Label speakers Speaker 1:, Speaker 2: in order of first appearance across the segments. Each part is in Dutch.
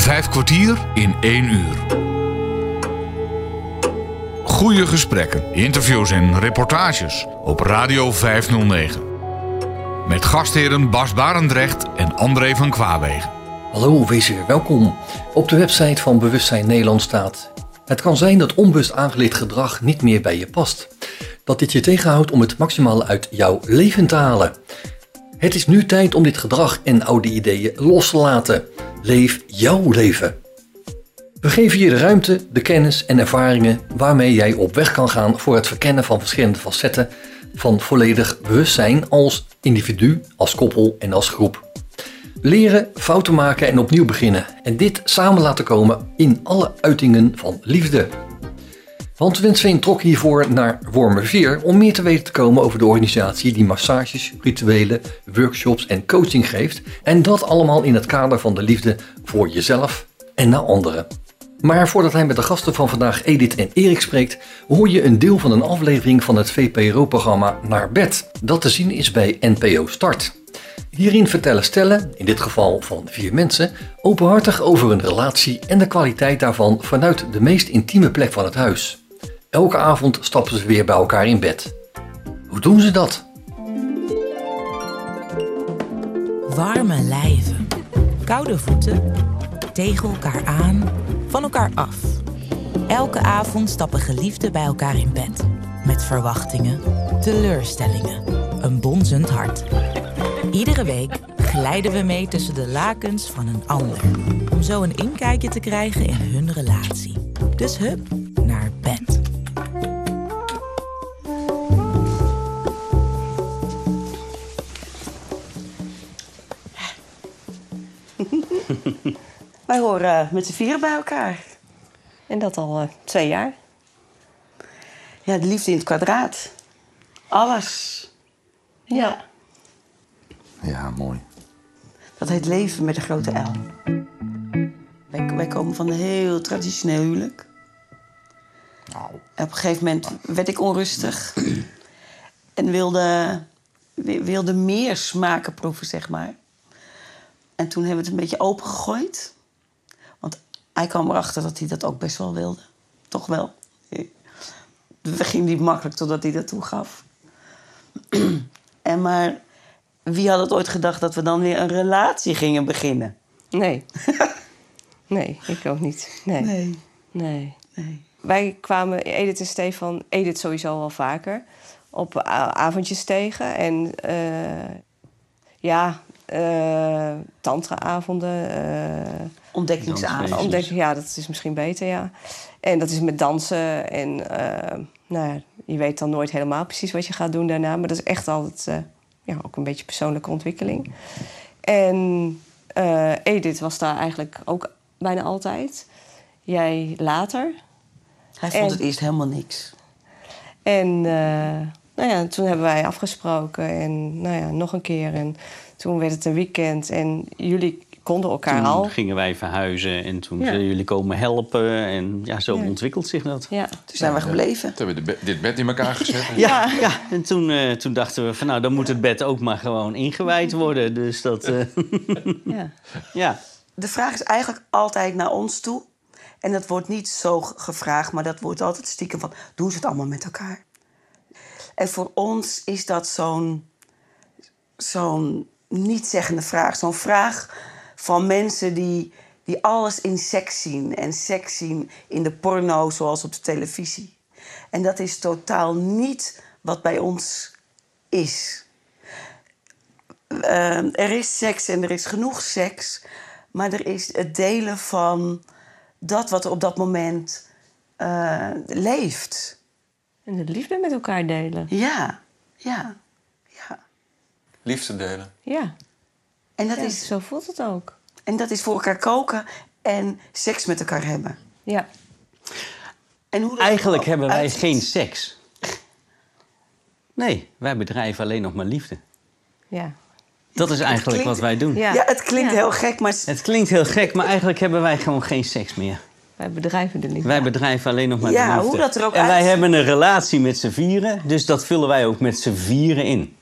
Speaker 1: Vijf kwartier in één uur. Goede gesprekken, interviews en reportages op Radio 509. Met gastheren Bas Barendrecht en André van Kwaabegen.
Speaker 2: Hallo, wees welkom. Op de website van Bewustzijn Nederland staat... Het kan zijn dat onbewust aangeleerd gedrag niet meer bij je past. Dat dit je tegenhoudt om het maximale uit jouw leven te halen. Het is nu tijd om dit gedrag en oude ideeën los te laten. Leef jouw leven. We geven je de ruimte, de kennis en ervaringen waarmee jij op weg kan gaan voor het verkennen van verschillende facetten van volledig bewustzijn als individu, als koppel en als groep. Leren, fouten maken en opnieuw beginnen. En dit samen laten komen in alle uitingen van liefde. Want Winsveen trok hiervoor naar Wormerveer om meer te weten te komen over de organisatie die massages, rituelen, workshops en coaching geeft. En dat allemaal in het kader van de liefde voor jezelf en naar anderen. Maar voordat hij met de gasten van vandaag Edith en Erik spreekt, hoor je een deel van een aflevering van het VPRO-programma Naar Bed, dat te zien is bij NPO Start. Hierin vertellen stellen, in dit geval van vier mensen, openhartig over een relatie en de kwaliteit daarvan vanuit de meest intieme plek van het huis. Elke avond stappen ze weer bij elkaar in bed. Hoe doen ze dat?
Speaker 3: Warme lijven, koude voeten, tegen elkaar aan, van elkaar af. Elke avond stappen geliefden bij elkaar in bed. Met verwachtingen, teleurstellingen, een bonzend hart. Iedere week glijden we mee tussen de lakens van een ander. Om zo een inkijkje te krijgen in hun relatie. Dus hup
Speaker 4: Wij horen met z'n vieren bij elkaar. En dat al eh, twee jaar. Ja, de liefde in het kwadraat. Alles. Ja.
Speaker 5: Ja, mooi.
Speaker 4: Dat heet leven met een grote L. Wij, wij komen van een heel traditioneel huwelijk.
Speaker 5: Nou,
Speaker 4: En op een gegeven moment werd ik onrustig. en wilde, wi- wilde meer smaken proeven, zeg maar. En toen hebben we het een beetje opengegooid. Hij kwam erachter dat hij dat ook best wel wilde. Toch wel. We gingen niet makkelijk totdat hij dat toegaf. en maar wie had het ooit gedacht dat we dan weer een relatie gingen beginnen?
Speaker 6: Nee. nee, ik ook niet. Nee. nee.
Speaker 4: Nee. nee.
Speaker 6: Wij kwamen Edith en Stefan, Edith sowieso al vaker, op avondjes tegen. En eh, ja, eh tantra-avonden. eh,
Speaker 4: Ontdekkingsavond.
Speaker 6: ontdek, ja, dat is misschien beter, ja. En dat is met dansen. En eh, nou ja, je weet dan nooit helemaal precies wat je gaat doen daarna. Maar dat is echt altijd ja, ook een beetje persoonlijke ontwikkeling. En Edith was daar eigenlijk ook bijna altijd. Jij later.
Speaker 4: Hij vond
Speaker 6: En-
Speaker 4: het eerst helemaal niks.
Speaker 6: En nou ja, toen hebben wij afgesproken en nou ja, nog een keer. En toen werd het een weekend en jullie konden elkaar
Speaker 7: Toen
Speaker 6: al.
Speaker 7: gingen wij verhuizen en toen
Speaker 6: Ja.
Speaker 7: zeiden jullie komen helpen. En ja, zo
Speaker 6: Ja.
Speaker 7: ontwikkelt zich dat.
Speaker 6: Ja.
Speaker 4: Toen zijn we gebleven.
Speaker 5: Toen hebben we dit bed in elkaar gezet.
Speaker 7: Ja, ja. en toen, eh, toen dachten we van nou, dan moet het bed ook maar gewoon ingewijd worden. Dus dat, eh,
Speaker 6: ja.
Speaker 7: ja.
Speaker 4: De vraag is eigenlijk altijd naar ons toe. En dat wordt niet zo gevraagd, maar dat wordt altijd stiekem van... doen ze het allemaal met elkaar? En voor ons is dat zo'n zo'n niet-zeggende vraag. Zo'n vraag van mensen die, die alles in seks zien. En seks zien in de porno, zoals op de televisie. En dat is totaal niet wat bij ons is. Eh, er is seks en er is genoeg seks. Maar er is het delen van dat wat er op dat moment eh, leeft.
Speaker 6: En de liefde met elkaar delen.
Speaker 4: Ja, ja.
Speaker 5: Liefde delen.
Speaker 6: Ja,
Speaker 4: En dat,
Speaker 6: ja
Speaker 4: is,
Speaker 6: zo voelt het ook.
Speaker 4: en dat is voor elkaar koken en seks met elkaar hebben.
Speaker 6: Ja.
Speaker 4: En hoe
Speaker 7: Eigenlijk hebben wij
Speaker 4: uitziet.
Speaker 7: geen seks. Nee, wij bedrijven alleen nog maar liefde.
Speaker 6: Ja.
Speaker 7: Dat is eigenlijk
Speaker 4: klinkt-
Speaker 7: wat wij doen.
Speaker 6: Ja.
Speaker 4: Ja, het klinkt
Speaker 6: Ja.
Speaker 4: heel gek, maar
Speaker 7: Het klinkt heel gek, maar eigenlijk hebben wij gewoon geen seks meer.
Speaker 6: Wij bedrijven de liefde.
Speaker 7: Wij bedrijven alleen nog maar
Speaker 4: Ja,
Speaker 7: de liefde.
Speaker 4: hoe dat er ook
Speaker 7: en wij hebben een relatie met z'n vieren, dus dat vullen wij ook met z'n vieren in.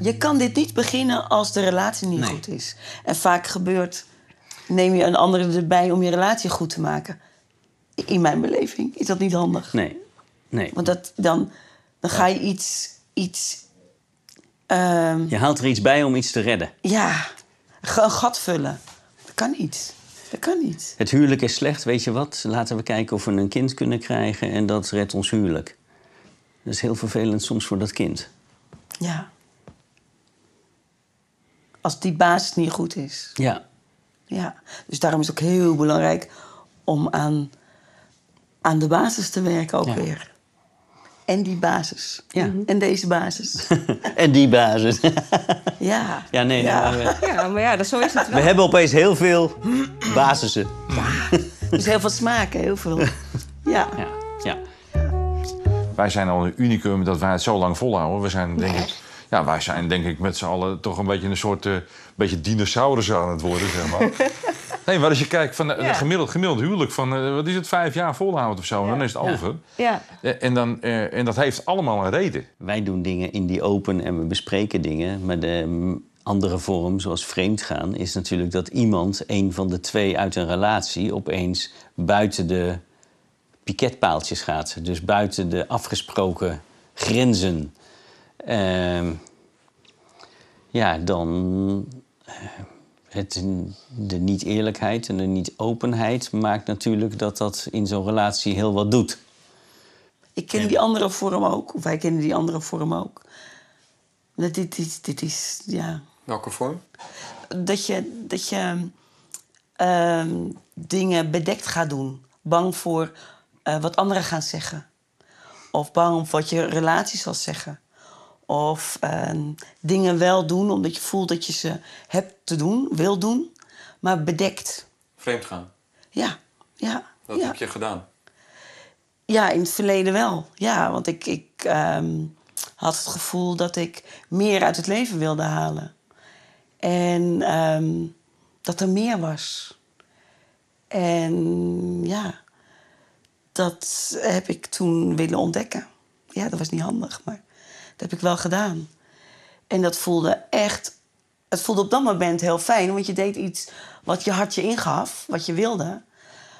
Speaker 4: Je kan dit niet beginnen als de relatie niet
Speaker 7: Nee.
Speaker 4: goed is. En vaak gebeurt, neem je een andere erbij om je relatie goed te maken. In mijn beleving is dat niet handig.
Speaker 7: Nee, nee.
Speaker 4: Want dat, dan, dan ga je iets, iets ehm,
Speaker 7: Je haalt er iets bij om iets te redden.
Speaker 4: ja, een gat vullen. Dat kan niet. Dat kan niet.
Speaker 7: Het huwelijk is slecht, weet je wat? Laten we kijken of we een kind kunnen krijgen en dat redt ons huwelijk. Dat is heel vervelend soms voor dat kind.
Speaker 4: Ja. Als die basis niet goed is.
Speaker 7: Ja,
Speaker 4: Ja. Dus daarom is het ook heel belangrijk om aan, aan de basis te werken ook
Speaker 7: Ja.
Speaker 4: weer. En die basis.
Speaker 7: Ja.
Speaker 4: En deze basis.
Speaker 7: en die basis.
Speaker 4: ja.
Speaker 7: ja, nee,
Speaker 4: Ja.
Speaker 7: nee, maar we,
Speaker 6: Ja, maar ja, dat, zo is het
Speaker 7: we
Speaker 6: wel.
Speaker 7: hebben opeens heel veel basissen.
Speaker 4: Dus heel veel smaken, heel veel. Ja.
Speaker 7: Ja, ja.
Speaker 5: Wij zijn al een unicum dat wij het zo lang volhouden. We zijn denk ik... Ja, wij zijn denk ik met z'n allen toch een beetje een soort... eh, beetje dinosaurus aan het worden, zeg maar. nee, maar als je kijkt van een
Speaker 6: Ja.
Speaker 5: gemiddeld, gemiddeld huwelijk van... eh, wat is het, vijf jaar volhouden of zo, en dan is het over.
Speaker 6: Ja.
Speaker 5: Eh, En, dan, eh, en dat heeft allemaal een reden.
Speaker 7: Wij doen dingen in die open en we bespreken dingen. Maar de andere vorm, zoals vreemdgaan, is natuurlijk dat iemand, een van de twee uit een relatie, opeens buiten de piketpaaltjes gaat. Dus buiten de afgesproken grenzen. Ehm, ja, dan. Het, de niet-eerlijkheid en de niet-openheid maakt natuurlijk dat dat in zo'n relatie heel wat doet.
Speaker 4: Ik ken die andere vorm ook. Of wij kennen die andere vorm ook. Dat dit, is, dit is, ja...
Speaker 8: Welke vorm?
Speaker 4: Dat je, dat je ehm, dingen bedekt gaat doen. Bang voor eh, wat anderen gaan zeggen. Of bang voor wat je relatie zal zeggen. Of ehm, dingen wel doen omdat je voelt dat je ze hebt te doen, wil doen. Maar bedekt.
Speaker 8: Vreemd gaan.
Speaker 4: Ja, ja.
Speaker 8: Dat
Speaker 4: ja.
Speaker 8: heb je gedaan.
Speaker 4: Ja, in het verleden wel. Ja, want ik, ik ehm, had het gevoel dat ik meer uit het leven wilde halen. En ehm, dat er meer was. En ja, dat heb ik toen willen ontdekken. Ja, dat was niet handig, maar dat heb ik wel gedaan. En dat voelde echt... Het voelde op dat moment heel fijn, want je deed iets wat je hart je ingaf, wat je wilde.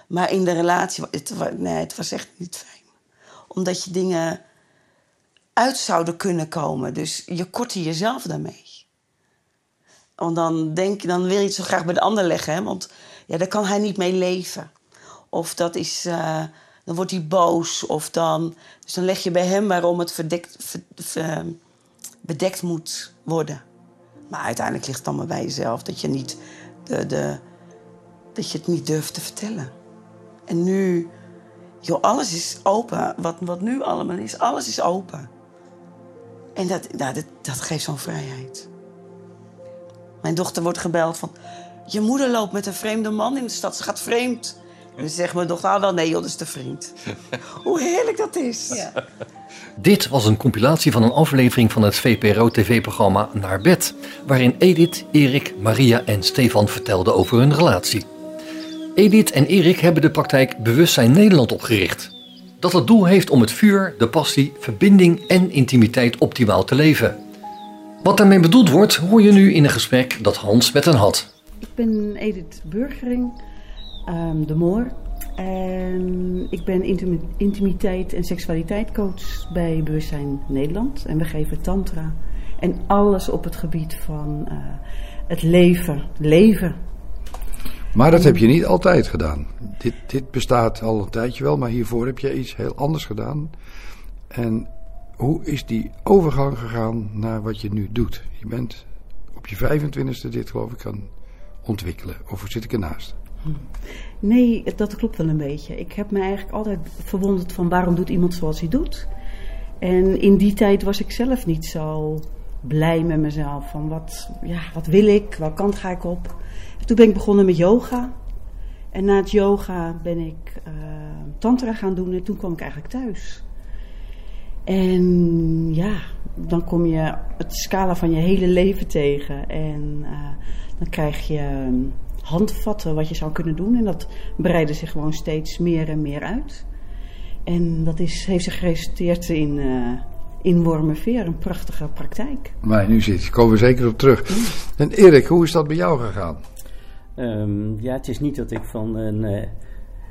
Speaker 4: Maar in de relatie, het, nee, het was echt niet fijn. Omdat je dingen uit zouden kunnen komen. Dus je kortte jezelf daarmee. Want dan, denk, je- dan wil je het zo graag bij de ander leggen. Hè? Want ja, daar kan hij niet mee leven. Of dat is, eh, dan wordt hij boos. Of dan, dus dan leg je bij hem waarom het verdekt, ver- ver- bedekt moet worden. Maar uiteindelijk ligt het allemaal bij jezelf. Dat je, niet de, de, dat je het niet durft te vertellen. En nu, joh, alles is open. Wat, wat nu allemaal is, alles is open. En dat, nou, dat, dat geeft zo'n vrijheid. Mijn dochter wordt gebeld van... Je moeder loopt met een vreemde man in de stad. Ze gaat vreemd. En dan zegt mijn dochter, ah wel, nee joh, dat is de vriend. Hoe heerlijk dat is.
Speaker 2: Dit was een compilatie van een aflevering van het VPRO-tv-programma Naar Bed, waarin Edith, Erik, Maria en Stefan vertelden over hun relatie. Edith en Erik hebben de praktijk Bewustzijn Nederland opgericht. Dat het doel heeft om het vuur, de passie, verbinding en intimiteit optimaal te leven. Wat daarmee bedoeld wordt, hoor je nu in een gesprek dat Hans met hen had.
Speaker 9: Ik ben Edith Burgering, ehm, de Moor. En ik ben intimi- intimiteit en seksualiteit coach bij Bewustzijn Nederland. En we geven tantra en alles op het gebied van eh, het leven. Leven.
Speaker 10: Maar dat heb je niet altijd gedaan. Dit, dit bestaat al een tijdje wel, maar hiervoor heb je iets heel anders gedaan. En hoe is die overgang gegaan naar wat je nu doet? Je bent op je 25e dit geloof ik gaan ontwikkelen. Of zit ik ernaast?
Speaker 9: Nee, dat klopt wel een beetje. Ik heb me eigenlijk altijd verwonderd van waarom doet iemand zoals hij doet. En in die tijd was ik zelf niet zo blij met mezelf. Van wat, ja, wat wil ik? Welke kant ga ik op? En toen ben ik begonnen met yoga. En na het yoga ben ik eh, tantra gaan doen en toen kwam ik eigenlijk thuis. En ja, dan kom je het scala van je hele leven tegen. En eh, dan krijg je handvatten wat je zou kunnen doen. En dat breidde zich gewoon steeds meer en meer uit. En dat is, heeft zich geresulteerd in, eh,
Speaker 4: in Wormerveer een prachtige praktijk.
Speaker 10: Waar je nu zit, komen we zeker op terug. En Erik, hoe is dat bij jou gegaan?
Speaker 7: Ehm, ja, het is niet dat ik van een, eh,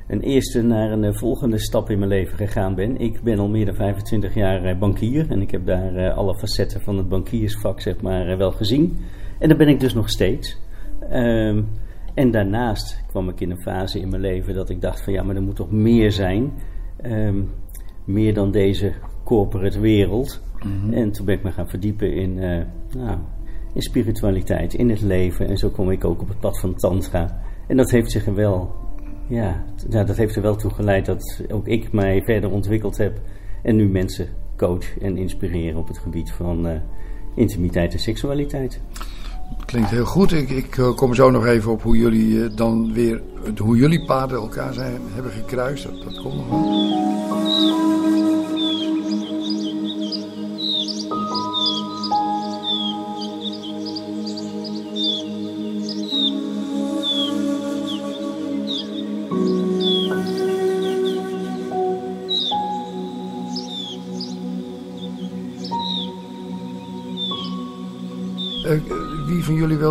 Speaker 7: een eerste naar een eh, volgende stap in mijn leven gegaan ben. Ik ben al meer dan 25 jaar bankier en ik heb daar eh, alle facetten van het bankiersvak zeg maar, wel gezien. En dat ben ik dus nog steeds. Ehm, en daarnaast kwam ik in een fase in mijn leven dat ik dacht van ja, maar er moet toch meer zijn. Ehm, meer dan deze corporate wereld. En toen ben ik me gaan verdiepen in, eh, nou, in spiritualiteit, in het leven. En zo kom ik ook op het pad van tantra. En dat heeft zich er wel, ja, ja, dat heeft er wel toe geleid dat ook ik mij verder ontwikkeld heb. En nu mensen coach en inspireer op het gebied van eh, intimiteit en seksualiteit.
Speaker 10: Klinkt heel goed. Ik, ik eh, kom zo nog even op hoe jullie eh, dan weer, hoe jullie paden elkaar zijn, hebben gekruist. Dat, dat komt nog wel.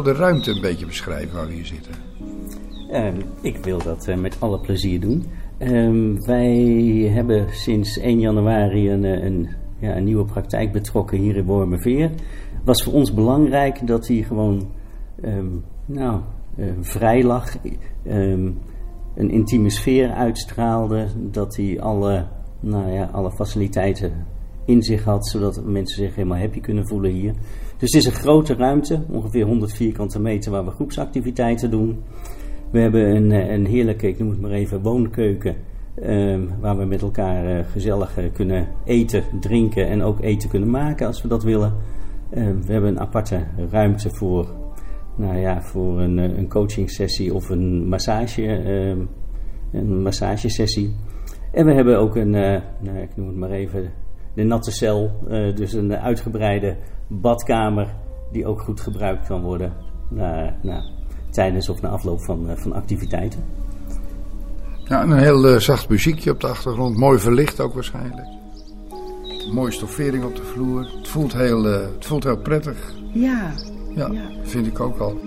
Speaker 10: De ruimte een beetje beschrijven waar we hier zitten?
Speaker 7: Ehm, ik wil dat eh, met alle plezier doen. Ehm, wij hebben sinds 1 januari een, eh, een, ja, een nieuwe praktijk betrokken hier in Wormerveer. was voor ons belangrijk dat hij gewoon ehm, nou, eh, vrij lag, een intieme sfeer uitstraalde, dat hij alle, nou ja, alle faciliteiten in zich had, zodat mensen zich helemaal happy kunnen voelen hier. Dus het is een grote ruimte, ongeveer 100 vierkante meter, waar we groepsactiviteiten doen. We hebben een, eh, een heerlijke, ik noem het maar even, woonkeuken. ehm, waar we met elkaar eh, gezellig eh, kunnen eten, drinken en ook eten kunnen maken als we dat willen. Ehm, we hebben een aparte ruimte voor, nou ja, voor een, een coaching sessie of een massage, ehm, een massagesessie. En we hebben ook een, nou, ik noem het maar even, de natte cel. eh, dus een uitgebreide badkamer die ook goed gebruikt kan worden na, na, tijdens of na afloop van, eh, van activiteiten.
Speaker 10: Ja, en een heel eh, zacht muziekje op de achtergrond. Mooi verlicht ook waarschijnlijk. Mooie stoffering op de vloer. Het voelt heel, eh, het voelt heel prettig.
Speaker 4: Ja,
Speaker 10: Ja,
Speaker 4: Ja.
Speaker 10: vind ik ook al.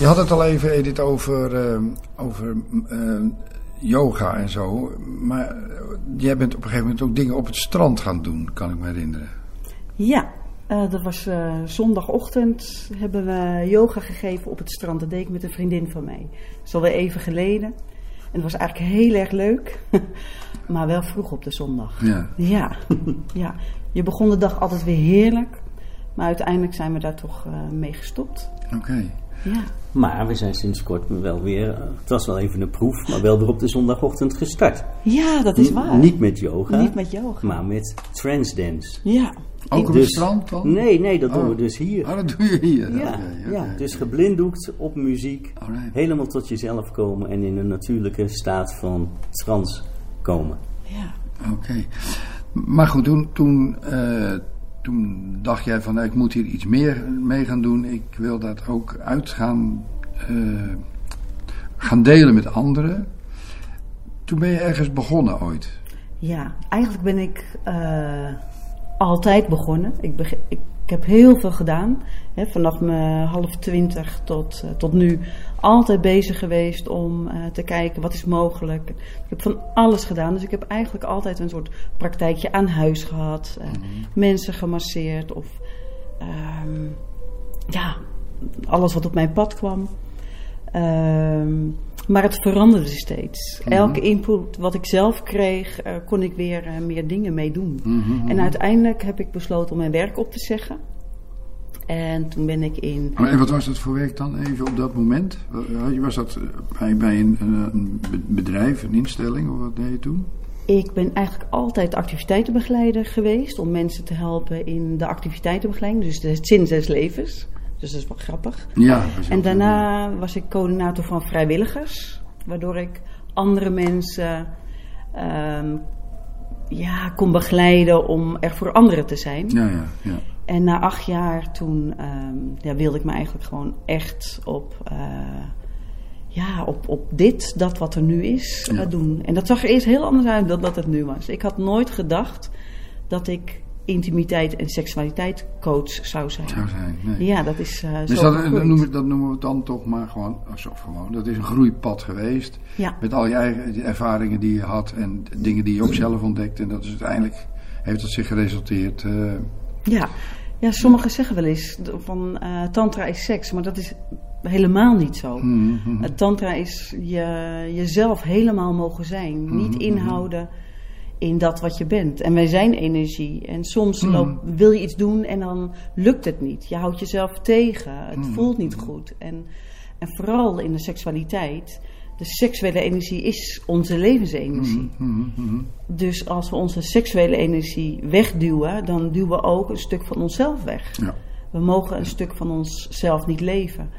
Speaker 10: Je had het al even, Edith, over, eh, over eh, yoga en zo. Maar eh, jij bent op een gegeven moment ook dingen op het strand gaan doen, kan ik me herinneren.
Speaker 4: Ja, eh, dat was eh, zondagochtend hebben we yoga gegeven op het strand. Dat deed ik met een vriendin van mij. Dat is alweer even geleden. En het was eigenlijk heel erg leuk. maar wel vroeg op de zondag.
Speaker 10: Ja.
Speaker 4: Ja, ja. Je begon de dag altijd weer heerlijk. Maar uiteindelijk zijn we daar toch eh, mee gestopt.
Speaker 10: Oké.
Speaker 4: Ja.
Speaker 7: Maar we zijn sinds kort wel weer, het was wel even een proef, maar wel weer op de zondagochtend gestart.
Speaker 4: ja, dat is
Speaker 7: N-
Speaker 4: waar.
Speaker 7: Niet met yoga,
Speaker 4: Niet met yoga.
Speaker 7: maar met transdance.
Speaker 4: Ja.
Speaker 10: Ook op
Speaker 7: Dus-
Speaker 10: het strand dan?
Speaker 7: Nee, nee, dat doen
Speaker 10: Oh.
Speaker 7: we dus hier.
Speaker 10: Oh, dat doe je hier.
Speaker 7: Ja, ja, dus geblinddoekt op muziek,
Speaker 10: Alright.
Speaker 7: helemaal tot jezelf komen en in een natuurlijke staat van trance komen.
Speaker 4: ja.
Speaker 10: Oké. Maar goed, toen, toen, eh, toen dacht jij van nou, ik moet hier iets meer mee gaan doen. Ik wil dat ook uit gaan, eh, gaan delen met anderen. Toen ben je ergens begonnen ooit.
Speaker 4: Ja, eigenlijk ben ik eh, altijd begonnen. Ik, ik heb heel veel gedaan. Hè, vanaf mijn half twintig tot, eh, tot nu. Altijd bezig geweest om eh, te kijken wat is mogelijk. Ik heb van alles gedaan. Dus ik heb eigenlijk altijd een soort praktijkje aan huis gehad. eh, Mensen gemasseerd. Of ehm, ja, alles wat op mijn pad kwam. Ehm, maar het veranderde steeds. Elke input wat ik zelf kreeg, eh, kon ik weer meer dingen mee doen. En uiteindelijk heb ik besloten om mijn werk op te zeggen. En toen ben ik in.
Speaker 10: Maar En wat was dat voor werk dan even op dat moment? Wa- Was dat eh, bij, bij een, be- bedrijf, een instelling of wat deed je toen?
Speaker 4: Ik ben eigenlijk altijd activiteitenbegeleider geweest om mensen te helpen in de activiteitenbegeleiding, dus de zin des levens. Dus dat is wel grappig.
Speaker 10: Ja,
Speaker 4: En daarna was ik coördinator van vrijwilligers. Waardoor ik andere mensen ehm, ja, kon begeleiden om er voor anderen te zijn.
Speaker 10: Ja, ja, ja.
Speaker 4: En na acht jaar toen ehm, ja, wilde ik me eigenlijk gewoon echt op, eh, ja, op, op dit, dat wat er nu is,
Speaker 10: Ja.
Speaker 4: eh, doen. En dat zag er eerst heel anders uit dan dat het nu was. Ik had nooit gedacht dat ik intimiteit en seksualiteit coach zou zijn.
Speaker 10: Zou zijn, nee.
Speaker 4: Ja, dat is eh
Speaker 10: Dus
Speaker 4: zo
Speaker 10: dat, noemen, dat noemen we dan toch maar gewoon, oh, zo gewoon, dat is een groeipad geweest.
Speaker 4: Ja.
Speaker 10: Met al je eigen ervaringen die je had en dingen die je ook zelf ontdekt. En dat is uiteindelijk, heeft dat zich geresulteerd.
Speaker 4: Ja. Ja, sommigen zeggen wel eens van eh, tantra is seks, maar dat is helemaal niet zo.
Speaker 10: mhm, mhm.
Speaker 4: Eh, tantra is je, jezelf helemaal mogen zijn. Niet inhouden in dat wat je bent. En wij zijn energie. En soms loop- wil je iets doen en dan lukt het niet. Je houdt jezelf tegen. Het voelt niet goed. En, en vooral in de seksualiteit. De seksuele energie is onze levensenergie.
Speaker 10: Mhm, mhm, mhm.
Speaker 4: Dus als we onze seksuele energie wegduwen, dan duwen we ook een stuk van onszelf weg.
Speaker 10: Ja.
Speaker 4: We mogen een stuk van onszelf niet leven.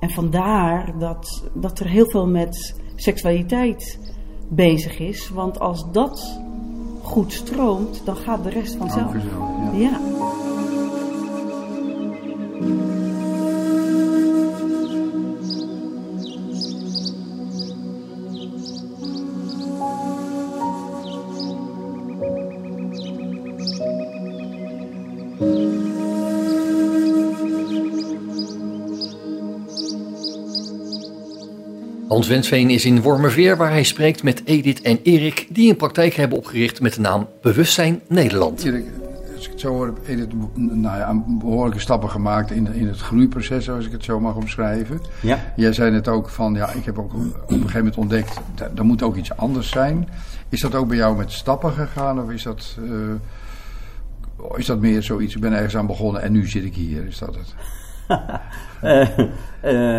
Speaker 4: En vandaar dat, dat er heel veel met seksualiteit bezig is. Want als dat goed stroomt, dan gaat de rest vanzelf,
Speaker 10: ja.
Speaker 4: ja.
Speaker 2: Hans Wensveen is in Wormerveer waar hij spreekt met Edith en Erik die een praktijk hebben opgericht met de naam Bewustzijn Nederland.
Speaker 10: Erik, als ik het zo hoor, heb Edith nou ja, behoorlijke stappen gemaakt in, in het groeiproces, als ik het zo mag omschrijven.
Speaker 7: Ja.
Speaker 10: Jij zei net ook van, ja, ik heb ook op een gegeven moment ontdekt, er moet ook iets anders zijn. Is dat ook bij jou met stappen gegaan of is dat, eh, is dat meer zoiets, ik ben ergens aan begonnen en nu zit ik hier, is dat het?
Speaker 7: Eh,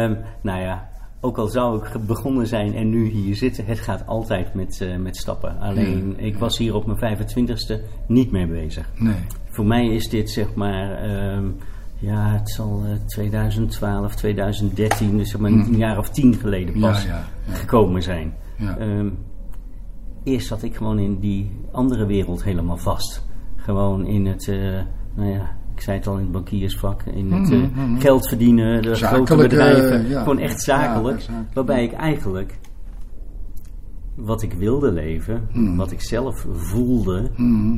Speaker 7: ehm, nou ja, ook al zou ik begonnen zijn en nu hier zitten, het gaat altijd met, eh, met stappen. Alleen, ik was hier op mijn 25ste niet mee bezig.
Speaker 10: Nee.
Speaker 7: Voor mij is dit zeg maar, ehm, ja, het zal eh, 2012, 2013, dus zeg maar een jaar of tien geleden pas
Speaker 10: ja, ja.
Speaker 7: gekomen zijn. Ehm, eerst zat ik gewoon in die andere wereld helemaal vast. Gewoon in het, eh, nou ja, ik zei het al in het bankiersvak, in het eh,
Speaker 10: Mhm, mhm.
Speaker 7: geld verdienen, de grote
Speaker 10: Zakelijk, eh,
Speaker 7: bedrijven.
Speaker 10: ja.
Speaker 7: Gewoon echt zakelijk.
Speaker 10: Ja, zakelijk.
Speaker 7: waarbij ik eigenlijk wat ik wilde leven, wat ik zelf voelde,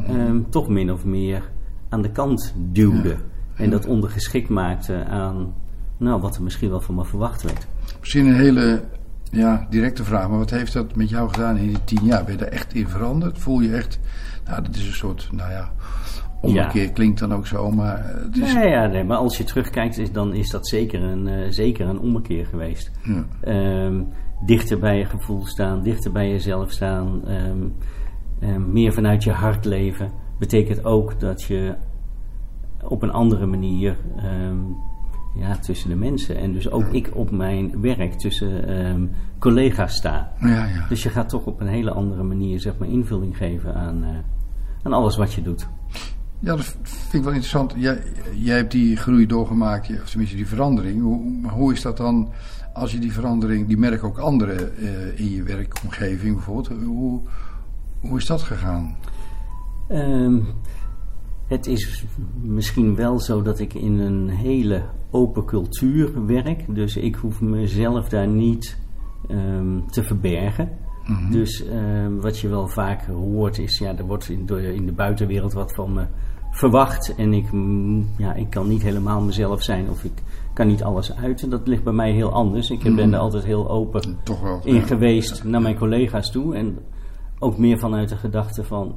Speaker 7: ehm, toch min of meer aan de kant duwde. En dat ondergeschikt maakte aan nou, wat er misschien wel van me verwacht werd.
Speaker 10: Misschien een hele ja, directe vraag, maar wat heeft dat met jou gedaan in die tien jaar? Ben je er echt in veranderd? Voel je echt, nou dat is een soort, nou ja, omgekeerd klinkt dan ook zo, maar het is...
Speaker 7: Nee, ja, nee, maar als je terugkijkt, is, dan is dat zeker een, eh, zeker een ommekeer geweest.
Speaker 10: Ja.
Speaker 7: Ehm, dichter bij je gevoel staan, dichter bij jezelf staan, ehm, ehm, meer vanuit je hart leven, betekent ook dat je op een andere manier ja, tussen de mensen en dus ook ik op mijn werk tussen collega's sta.
Speaker 10: Ja, ja.
Speaker 7: Dus je gaat toch op een hele andere manier zeg maar, invulling geven aan, eh, aan alles wat je doet.
Speaker 10: Ja, dat vind ik wel interessant. Jij, hebt die groei doorgemaakt, of tenminste die verandering. Hoe, hoe is dat dan als je die verandering, die merken ook anderen eh, in je werkomgeving bijvoorbeeld. Hoe, hoe is dat gegaan?
Speaker 7: Ehm, het is misschien wel zo dat ik in een hele open cultuur werk. Dus ik hoef mezelf daar niet ehm, te verbergen.
Speaker 10: Mhm.
Speaker 7: Dus ehm, wat je wel vaak hoort is, ja, er wordt in de, in de buitenwereld wat van me verwacht. En ik, mm, ja, ik kan niet helemaal mezelf zijn of ik kan niet alles uiten. Dat ligt bij mij heel anders. Ik ben
Speaker 10: Mhm.
Speaker 7: er altijd heel open
Speaker 10: wel.
Speaker 7: in
Speaker 10: ja.
Speaker 7: geweest naar mijn collega's toe. En ook meer vanuit de gedachte van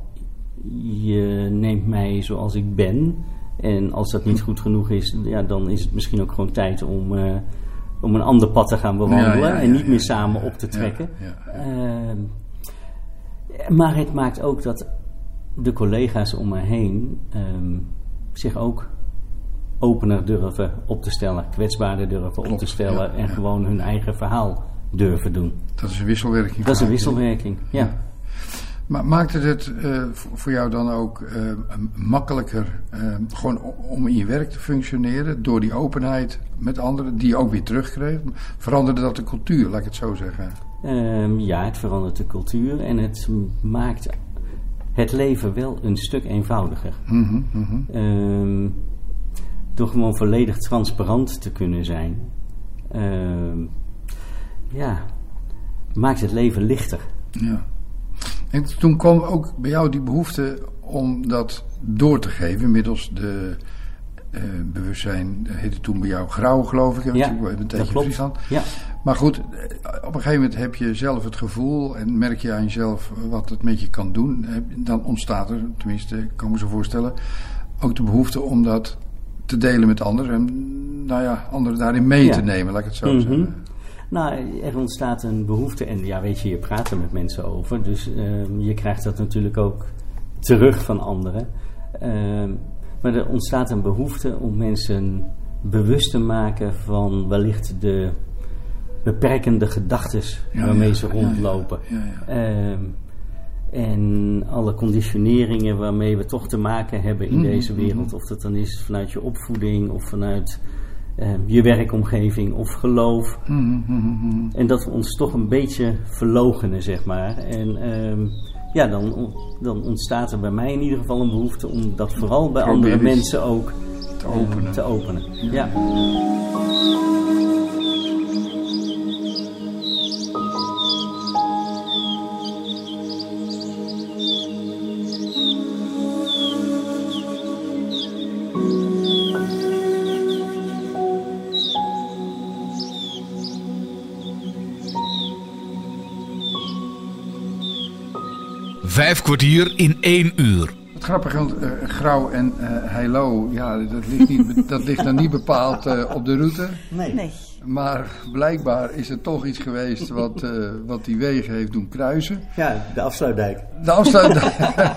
Speaker 7: je neemt mij zoals ik ben. En als dat niet goed genoeg is, ja, dan is het misschien ook gewoon tijd om, eh, om een ander pad te gaan bewandelen.
Speaker 10: Ja, ja, ja,
Speaker 7: en niet meer samen op te trekken. Ehm, maar het maakt ook dat de collega's om me heen ehm, zich ook opener durven op te stellen, kwetsbaarder durven op te stellen en gewoon hun eigen verhaal durven doen.
Speaker 10: Dat is een wisselwerking.
Speaker 7: Dat is een wisselwerking, ja.
Speaker 10: Maar maakt het het eh, voor jou dan ook eh, makkelijker eh, gewoon om in je werk te functioneren door die openheid met anderen die je ook weer terugkreeg? Veranderde dat de cultuur, laat ik het zo zeggen?
Speaker 7: Ehm, ja, het verandert de cultuur en het maakt het leven wel een stuk eenvoudiger.
Speaker 10: Mhm, mhm.
Speaker 7: Ehm, door gewoon volledig transparant te kunnen zijn, ehm, ja, maakt het leven lichter.
Speaker 10: Ja. En toen kwam ook bij jou die behoefte om dat door te geven middels de eh, bewustzijn, dat heette toen bij jou grauw geloof ik,
Speaker 7: Ja,
Speaker 10: een
Speaker 7: dat
Speaker 10: tijdje
Speaker 7: klopt. Ja.
Speaker 10: Maar goed, eh, op een gegeven moment heb je zelf het gevoel en merk je aan jezelf wat het met je kan doen. Heb- Dan ontstaat er, tenminste, ik kan me zo voorstellen, ook de behoefte om dat te delen met anderen. En nou ja, anderen daarin mee
Speaker 7: Ja.
Speaker 10: te nemen, laat ik het zo
Speaker 7: Mhm.
Speaker 10: zeggen.
Speaker 7: Nou, er ontstaat een behoefte en ja, weet je, je praat er met mensen over, dus ehm, je krijgt dat natuurlijk ook terug van anderen. Ehm, maar er ontstaat een behoefte om mensen bewust te maken van wellicht de beperkende gedachten
Speaker 10: Ja,
Speaker 7: waarmee
Speaker 10: ja,
Speaker 7: ze rondlopen.
Speaker 10: ja,
Speaker 7: Ehm, en alle conditioneringen waarmee we toch te maken hebben in
Speaker 10: Mhm,
Speaker 7: deze wereld. Of dat dan is vanuit je opvoeding of vanuit ehm, je werkomgeving of geloof.
Speaker 10: Mhm, mhm, mhm.
Speaker 7: En dat we ons toch een beetje verlogenen, zeg maar. En ehm, ja, dan, dan ontstaat er bij mij in ieder geval een behoefte om dat vooral bij
Speaker 10: Probeer
Speaker 7: andere mensen ook
Speaker 10: te
Speaker 7: eh,
Speaker 10: openen.
Speaker 7: te openen. Ja.
Speaker 1: Vijf kwartier in één uur.
Speaker 10: Het grappige, want eh, Grauw en eh Heilo, ja, dat ligt, niet, dat ligt dan niet bepaald eh, op de route.
Speaker 7: Nee.
Speaker 4: Nee.
Speaker 10: Maar blijkbaar is er toch iets geweest wat, eh, wat die wegen heeft doen kruisen.
Speaker 7: Ja, de afsluitdijk.
Speaker 10: De afsluitdijk.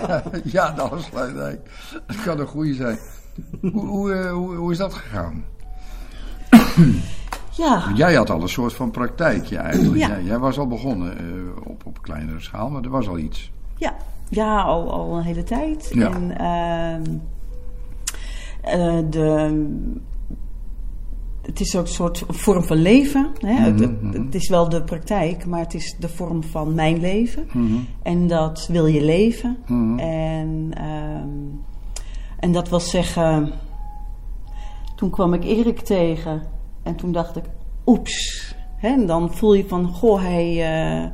Speaker 10: ja, de afsluitdijk. Dat kan een goede zijn. Hoe, hoe, hoe, hoe is dat gegaan?
Speaker 4: Ja,
Speaker 10: Jij had al een soort van praktijkje eigenlijk.
Speaker 4: Ja.
Speaker 10: Jij, jij was al begonnen eh, op, op kleinere schaal, maar er was al iets.
Speaker 4: Ja. ja al, al een hele tijd.
Speaker 10: Ja.
Speaker 4: En ehm, eh, de, het is ook een soort vorm van leven. Hè? Het, het-
Speaker 10: mhm.
Speaker 4: het is wel de praktijk, maar het is de vorm van mijn leven.
Speaker 10: Mhm.
Speaker 4: En dat wil je leven.
Speaker 10: Mhm.
Speaker 4: En, ehm, en dat wil zeggen, toen kwam ik Erik tegen en toen dacht ik, oeps. Hè, en dan voel je van, goh, hij, eh,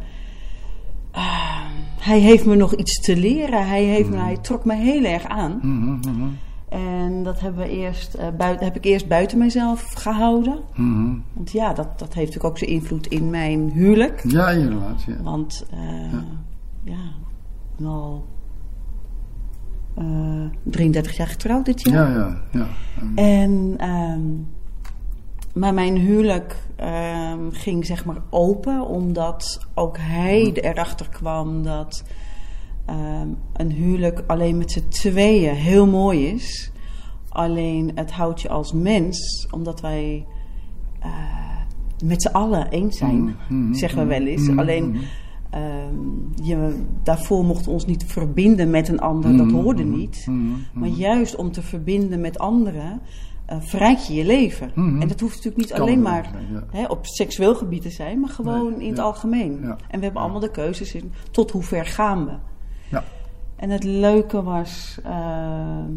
Speaker 4: ah, hij heeft me nog iets te leren. Hij, heeft me, hij trok me heel erg aan.
Speaker 10: Mhm, mhm,
Speaker 4: En dat hebben we eerst, eh, buiten, heb ik eerst buiten mezelf gehouden. Want ja, dat, dat heeft natuurlijk ook zijn invloed in mijn huwelijk.
Speaker 10: Ja, inderdaad. Ja.
Speaker 4: Want eh, ja, al eh, 33 jaar getrouwd dit jaar.
Speaker 10: Ja, ja, ja.
Speaker 4: En, ehm, maar mijn huwelijk ehm, ging zeg maar open, omdat ook hij erachter kwam dat ehm, een huwelijk alleen met z'n tweeën heel mooi is. Alleen het houdt je als mens, omdat wij eh, met z'n allen eens zijn,
Speaker 10: Mhm,
Speaker 4: zeggen we wel eens. Alleen ehm, je, daarvoor mochten we ons niet verbinden met een ander, dat hoorde niet. Maar juist om te verbinden met anderen, eh verrijk je je leven.
Speaker 10: Mhm.
Speaker 4: En dat hoeft natuurlijk niet
Speaker 10: Kan
Speaker 4: alleen maar
Speaker 10: zijn, ja.
Speaker 4: hè, op seksueel gebied te zijn, maar gewoon
Speaker 10: Nee,
Speaker 4: in het
Speaker 10: ja.
Speaker 4: algemeen.
Speaker 10: Ja.
Speaker 4: En we hebben allemaal de keuzes in tot hoe ver gaan we.
Speaker 10: Ja.
Speaker 4: En het leuke was, ehm,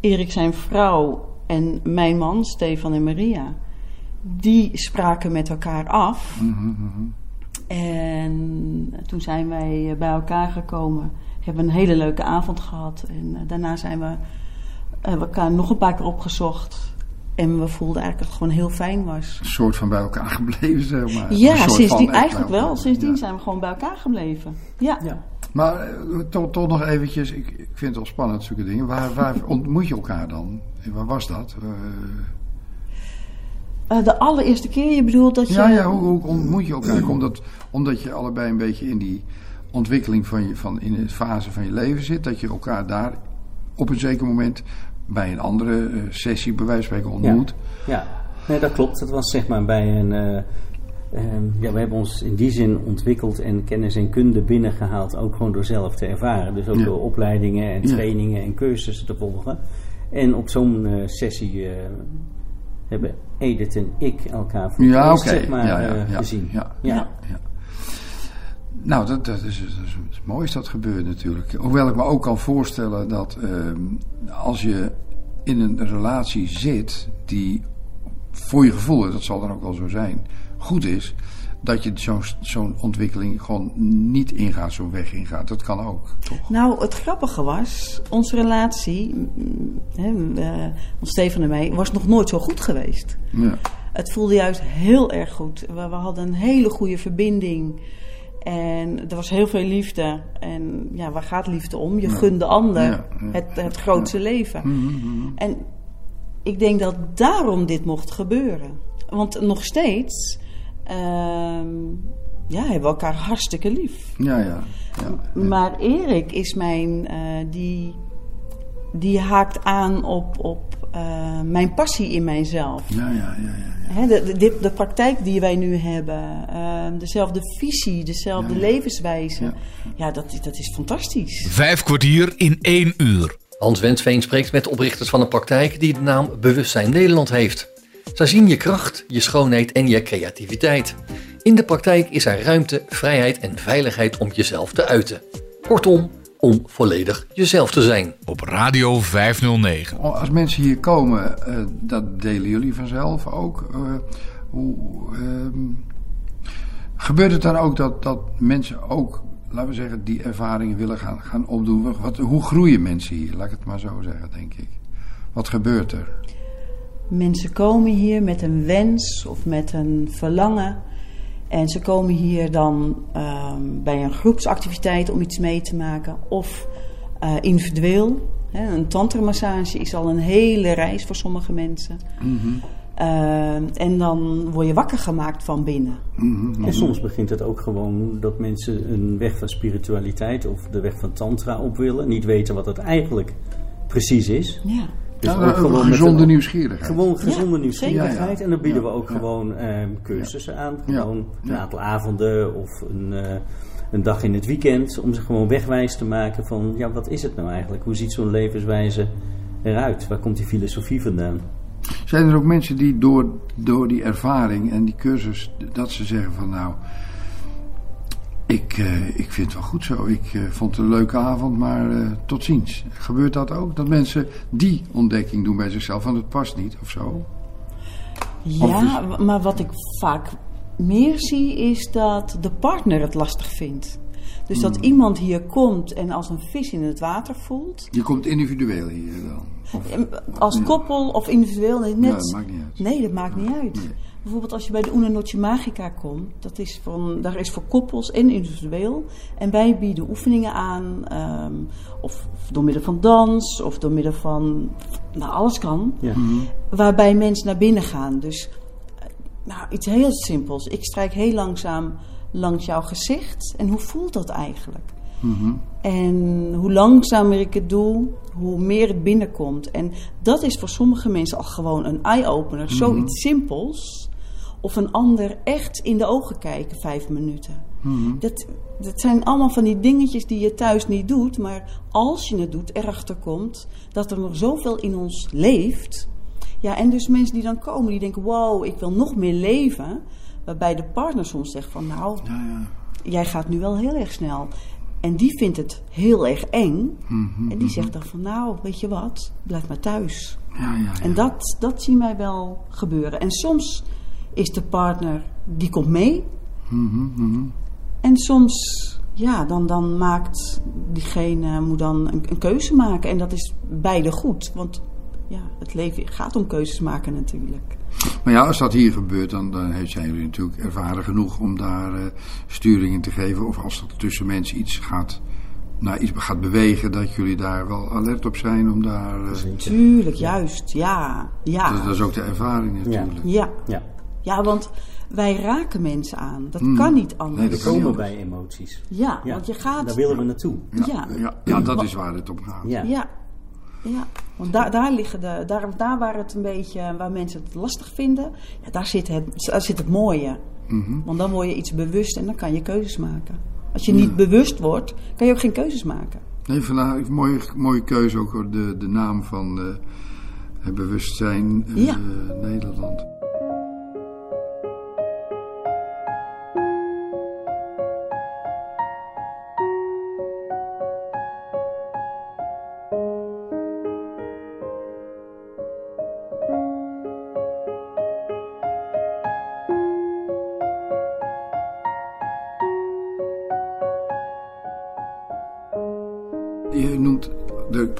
Speaker 4: Erik zijn vrouw en mijn man, Stefan en Maria, die spraken met elkaar af.
Speaker 10: Mhm, mhm.
Speaker 4: En toen zijn wij eh, bij elkaar gekomen. Hebben een hele leuke avond gehad. En eh, daarna zijn we hebben we elkaar nog een paar keer opgezocht. En we voelden eigenlijk dat het gewoon heel fijn was.
Speaker 10: Een soort van bij elkaar gebleven, zeg maar.
Speaker 4: Ja, sindsdien
Speaker 10: echt
Speaker 4: eigenlijk wel. Sindsdien
Speaker 10: Ja.
Speaker 4: zijn we gewoon bij elkaar gebleven. Ja.
Speaker 10: Maar eh, toch, toch nog eventjes, ik, ik vind het wel spannend, zulke dingen. Waar, waar ontmoet je elkaar dan? En waar was dat? Eh,
Speaker 4: Eh, de allereerste keer, je bedoelt dat je...
Speaker 10: ja, ja, hoe, hoe ontmoet je elkaar? Komt dat omdat je allebei een beetje in die ontwikkeling van, je, van in de fase van je leven zit? Dat je elkaar daar op een zeker moment bij een andere eh, sessie bij wijze van spreken ontmoet?
Speaker 7: Ja, nee, dat klopt. Het was zeg maar bij een, eh, Ehm, ja, we hebben ons in die zin ontwikkeld en kennis en kunde binnengehaald, ook gewoon door zelf te ervaren. Dus ook
Speaker 10: Ja.
Speaker 7: door opleidingen en
Speaker 10: Ja.
Speaker 7: trainingen en cursussen te volgen. En op zo'n eh, sessie hebben Edith en ik elkaar voor
Speaker 10: Ja,
Speaker 7: zeg maar,
Speaker 10: Ja, ja, ja,
Speaker 7: gezien.
Speaker 10: ja.
Speaker 7: ja.
Speaker 10: Nou, dat, dat, is, dat is mooi dat gebeurt natuurlijk. Hoewel ik me ook kan voorstellen dat ehm, als je in een relatie zit die voor je gevoel, dat zal dan ook wel zo zijn, goed is, dat je zo'n zo'n ontwikkeling gewoon niet ingaat, zo'n weg ingaat. Dat kan ook, toch?
Speaker 4: Nou, het grappige was, onze relatie, hè, want Stefan en mij, was nog nooit zo goed geweest.
Speaker 10: Ja.
Speaker 4: Het voelde juist heel erg goed. We, we hadden een hele goede verbinding. En er was heel veel liefde. En ja, waar gaat liefde om? Je
Speaker 10: Ja.
Speaker 4: gunt de ander
Speaker 10: Ja, ja.
Speaker 4: het, het grootste leven.
Speaker 10: Mhm, mhm.
Speaker 4: En ik denk dat daarom dit mocht gebeuren. Want nog steeds ehm, ja, hebben we elkaar hartstikke lief.
Speaker 10: Ja, ja. ja.
Speaker 4: Maar Erik is mijn, eh, die, die haakt aan op, op eh, mijn passie in mijzelf.
Speaker 10: Ja, ja, ja. ja.
Speaker 4: Hè, de, de, de, de praktijk die wij nu hebben, eh, dezelfde visie, dezelfde levenswijze. Ja, dat, dat is fantastisch.
Speaker 1: Vijf kwartier in één uur.
Speaker 2: Hans Wensveen spreekt met de oprichters van een praktijk die de naam Bewustzijn Nederland heeft. Zij zien je kracht, je schoonheid en je creativiteit. In de praktijk is er ruimte, vrijheid en veiligheid om jezelf te uiten. Kortom, om volledig jezelf te zijn.
Speaker 1: Op Radio 509.
Speaker 10: Als mensen hier komen, eh, dat delen jullie vanzelf ook. eh, hoe, ehm, gebeurt het dan ook dat, dat mensen ook, laten we zeggen, die ervaringen willen gaan, gaan opdoen? Wat, hoe groeien mensen hier? Laat ik het maar zo zeggen, denk ik. Wat gebeurt er?
Speaker 4: Mensen komen hier met een wens of met een verlangen. En ze komen hier dan ehm, bij een groepsactiviteit om iets mee te maken. Of eh, individueel. Hè, een tantramassage is al een hele reis voor sommige mensen. Ehm, en dan word je wakker gemaakt van binnen.
Speaker 7: En soms begint het ook gewoon dat mensen een weg van spiritualiteit of de weg van tantra op willen. Niet weten wat het eigenlijk precies is.
Speaker 4: Ja.
Speaker 7: Dus
Speaker 10: Ja,
Speaker 7: ook
Speaker 10: een
Speaker 7: gewoon
Speaker 10: gezonde
Speaker 7: een-
Speaker 10: nieuwsgierigheid.
Speaker 7: Gewoon gezonde
Speaker 4: Ja,
Speaker 7: nieuwsgierigheid. En dan bieden
Speaker 10: Ja,
Speaker 7: we ook
Speaker 10: ja.
Speaker 7: gewoon ehm, cursussen aan.
Speaker 10: Ja,
Speaker 7: Gewoon een aantal avonden of een, eh, een dag in het weekend. Om ze gewoon wegwijs te maken van, ja, wat is het nou eigenlijk? Hoe ziet zo'n levenswijze eruit? Waar komt die filosofie vandaan?
Speaker 10: Zijn er ook mensen die door, door die ervaring en die cursus, dat ze zeggen van nou, ik, eh, ik vind het wel goed zo. Ik eh, vond het een leuke avond, maar eh, tot ziens. Gebeurt dat ook? Dat mensen die ontdekking doen bij zichzelf, van het past niet of zo?
Speaker 4: Ja, maar wat ik vaak meer zie is dat de partner het lastig vindt. Dus dat iemand hier komt en als een vis in het water voelt.
Speaker 10: Je komt individueel hier dan. Of,
Speaker 4: En Als koppel of individueel, net.
Speaker 10: Ja, dat maakt niet uit.
Speaker 4: Nee, dat maakt niet uit. Bijvoorbeeld als je bij de Una Noche Magica komt, dat is van, daar is voor koppels en individueel. En wij bieden oefeningen aan, ehm, of, of door middel van dans, of door middel van, nou alles kan.
Speaker 7: Ja.
Speaker 4: Waarbij mensen naar binnen gaan. Dus eh, nou, iets heel simpels. Ik strijk heel langzaam langs jouw gezicht. En hoe voelt dat eigenlijk? En hoe langzamer ik het doe, hoe meer het binnenkomt. En dat is voor sommige mensen al gewoon een eye-opener. Zoiets simpels. Of een ander echt in de ogen kijken, vijf minuten. Dat, dat zijn allemaal van die dingetjes die je thuis niet doet. Maar als je het doet, erachter komt dat er nog zoveel in ons leeft. Ja, en dus mensen die dan komen, die denken: wow, ik wil nog meer leven. Waarbij de partner soms zegt: van nou, jij gaat nu wel heel erg snel. En die vindt het heel erg eng. en die zegt dan van nou, weet je wat, blijf maar thuis.
Speaker 10: ja, ja,
Speaker 4: En dat, dat zien wij wel gebeuren. En soms is de partner, die komt mee. En soms, ja, dan, dan maakt diegene, moet dan een, een keuze maken. En dat is beide goed. Want ja, het leven gaat om keuzes maken natuurlijk.
Speaker 10: Maar ja, als dat hier gebeurt, dan, dan heeft- zijn jullie natuurlijk ervaren genoeg om daar eh, sturing in te geven. Of als er tussen mensen iets gaat, nou, iets gaat bewegen, dat jullie daar wel alert op zijn om daar... eh,
Speaker 4: Tuurlijk, juist. Ja, ja.
Speaker 10: dat, dat is ook de ervaring natuurlijk.
Speaker 4: Ja.
Speaker 7: Ja.
Speaker 4: Ja, want wij raken mensen aan. Dat kan niet anders.
Speaker 10: Nee,
Speaker 7: We komen
Speaker 10: anders.
Speaker 7: bij emoties.
Speaker 4: Ja,
Speaker 7: Ja,
Speaker 4: want je gaat...
Speaker 7: Daar willen we naartoe.
Speaker 4: Ja,
Speaker 10: Ja, ja, dat is waar het om gaat.
Speaker 7: Ja.
Speaker 4: ja. ja. Want daar, daar liggen de... Daar, daar waar het een beetje... Waar mensen het lastig vinden... Ja, daar, zit het, daar zit het mooie.
Speaker 10: Mhm.
Speaker 4: Want dan word je iets bewust en dan kan je keuzes maken. Als je niet bewust wordt, kan je ook geen keuzes maken.
Speaker 10: Nee, vandaag een mooie, mooie keuze ook hoor, de, de naam van eh, het bewustzijn eh,
Speaker 4: Ja.
Speaker 10: Nederland.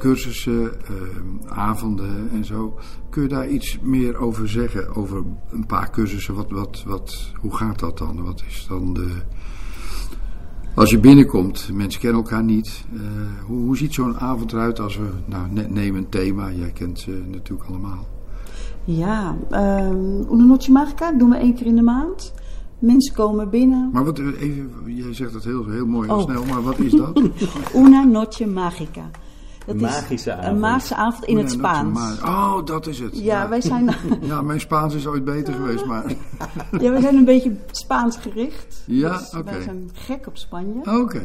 Speaker 10: Cursussen, eh, avonden en zo. Kun je daar iets meer over zeggen? Over een paar cursussen? Wat, wat, wat, hoe gaat dat dan? Wat is dan de. Als je binnenkomt, mensen kennen elkaar niet. eh, hoe, hoe ziet zo'n avond eruit als we. Nou, ne- neem een thema, jij kent ze natuurlijk allemaal.
Speaker 4: Ja, um, Una Noche Magica doen we één keer in de maand. Mensen komen binnen.
Speaker 10: Maar wat, even, jij zegt dat heel, heel mooi en
Speaker 4: Oh.
Speaker 10: snel, maar wat is dat?
Speaker 4: Una Noche Magica. Dat
Speaker 7: Magische
Speaker 4: is
Speaker 7: avond.
Speaker 4: een magische avond in het Spaans.
Speaker 10: Oh, dat is het.
Speaker 4: Ja, wij zijn,
Speaker 10: Ja, mijn Spaans is ooit beter geweest, maar.
Speaker 4: ja, wij zijn een beetje Spaans gericht.
Speaker 10: Ja,
Speaker 4: Dus
Speaker 10: oké.
Speaker 4: Wij zijn gek op Spanje.
Speaker 10: Oké,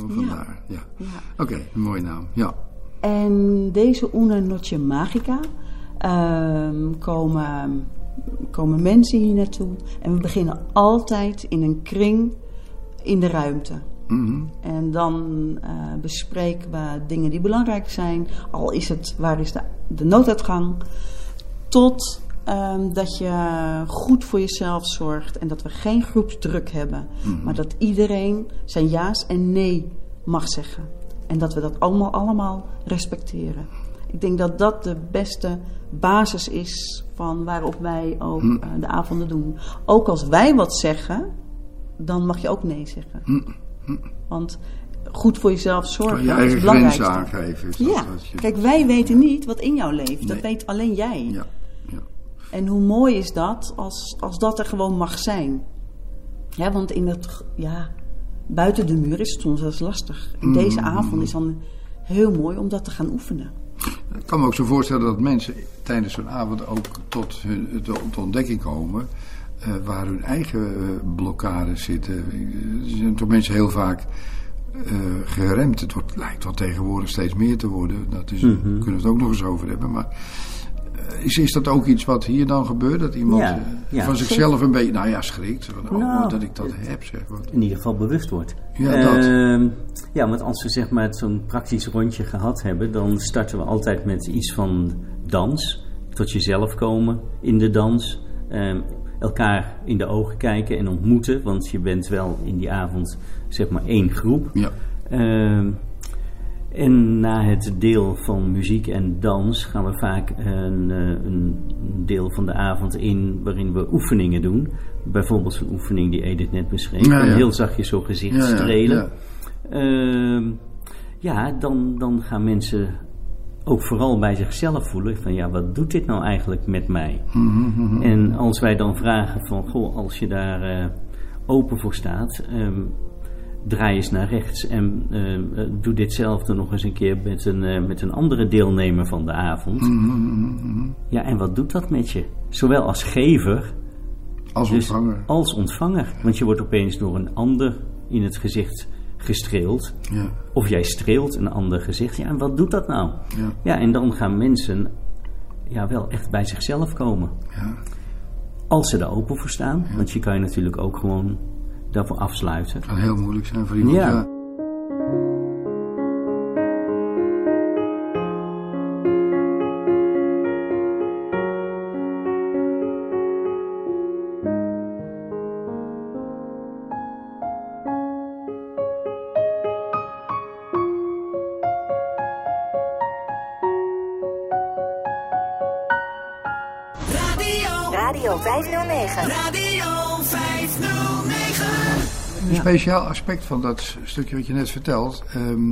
Speaker 10: oh, vandaar. Ja.
Speaker 4: Ja.
Speaker 10: Oké, een mooie naam. Ja.
Speaker 4: En deze Una Noche Magica ehm, komen, komen mensen hier naartoe. En we beginnen altijd in een kring in de ruimte.
Speaker 10: Mhm.
Speaker 4: En dan eh, bespreken we dingen die belangrijk zijn. Al is het waar is de, de nooduitgang. Tot ehm, dat je goed voor jezelf zorgt. En dat we geen groepsdruk hebben. Maar dat iedereen zijn ja's en nee mag zeggen. En dat we dat allemaal, allemaal respecteren. Ik denk dat dat de beste basis is van waarop wij ook eh, de avonden doen. Ook als wij wat zeggen, dan mag je ook nee zeggen. Want goed voor jezelf zorgen
Speaker 10: je
Speaker 4: is het belangrijkste.
Speaker 10: grenzen aangeven. Is dat
Speaker 4: Ja,
Speaker 10: wat je-
Speaker 4: kijk, wij weten niet wat in jou leeft. Dat weet alleen jij.
Speaker 10: Ja, ja.
Speaker 4: En hoe mooi is dat als, als dat er gewoon mag zijn? Ja, want in het, ja, buiten de muur is het soms wel eens lastig. En deze
Speaker 10: Mm.
Speaker 4: avond is dan heel mooi om dat te gaan oefenen.
Speaker 10: Ik kan me ook zo voorstellen dat mensen tijdens zo'n avond ook tot hun tot ontdekking komen. Eh, waar hun eigen eh, blokkades zitten. Er zijn toch mensen heel vaak eh, geremd. Het wordt, lijkt wel tegenwoordig steeds meer te worden. Dat is, Daar kunnen we het ook nog eens over hebben. Maar is, is dat ook iets wat hier dan gebeurt? Dat iemand
Speaker 7: Ja, ja,
Speaker 10: van zichzelf een beetje, nou ja, schrikt. Van, oh,
Speaker 7: Nou.
Speaker 10: dat ik dat heb, zeg. Wat.
Speaker 7: in ieder geval bewust wordt.
Speaker 10: Ja, dat.
Speaker 7: Ehm, ja, want als we zeg maar zo'n praktisch rondje gehad hebben, dan starten we altijd met iets van dans. Tot jezelf komen in de dans. Ehm, elkaar in de ogen kijken en ontmoeten, want je bent wel in die avond zeg maar één groep.
Speaker 10: Ja.
Speaker 7: Ehm, en na het deel van muziek en dans gaan we vaak een, eh, een deel van de avond in waarin we oefeningen doen. Bijvoorbeeld zo'n oefening die Edith net beschreef.
Speaker 10: Ja.
Speaker 7: Heel zachtjes zo gezicht
Speaker 10: Ja,
Speaker 7: strelen.
Speaker 10: ja.
Speaker 7: Ehm, ja, dan, dan gaan mensen ook vooral bij zichzelf voelen van ja, wat doet dit nou eigenlijk met mij?
Speaker 10: Mhm,
Speaker 7: En als wij dan vragen van goh, als je daar eh, open voor staat, ehm, draai eens naar rechts en eh, eh, doe ditzelfde nog eens een keer met een, met een andere deelnemer van de avond.
Speaker 10: Mhm,
Speaker 7: Ja, en wat doet dat met je? Zowel als gever
Speaker 10: Als
Speaker 7: dus
Speaker 10: ontvanger.
Speaker 7: als ontvanger. Want je wordt opeens door een ander in het gezicht gestreeld.
Speaker 10: Ja.
Speaker 7: Of jij streelt een ander gezicht. Ja, en wat doet dat nou?
Speaker 10: Ja.
Speaker 7: Ja, en dan gaan mensen ja, wel echt bij zichzelf komen.
Speaker 10: Ja.
Speaker 7: Als ze er open voor staan. Want je kan je natuurlijk ook gewoon daarvoor afsluiten.
Speaker 10: kan heel moeilijk zijn voor iemand.
Speaker 7: Ja.
Speaker 8: 509. Radio 509.
Speaker 10: Een speciaal aspect van dat stukje wat je net vertelt. ehm,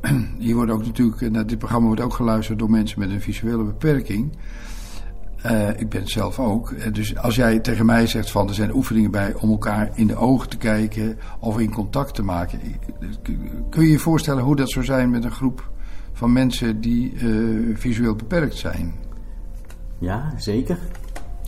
Speaker 10: hier wordt ook natuurlijk, eh, naar dit programma wordt ook geluisterd door mensen met een visuele beperking. Eh, ik ben het zelf ook. Eh, dus als jij tegen mij zegt van er zijn oefeningen bij om elkaar in de ogen te kijken of in contact te maken. Kun je je voorstellen hoe dat zou zijn met een groep van mensen die eh, visueel beperkt zijn?
Speaker 7: Ja, zeker.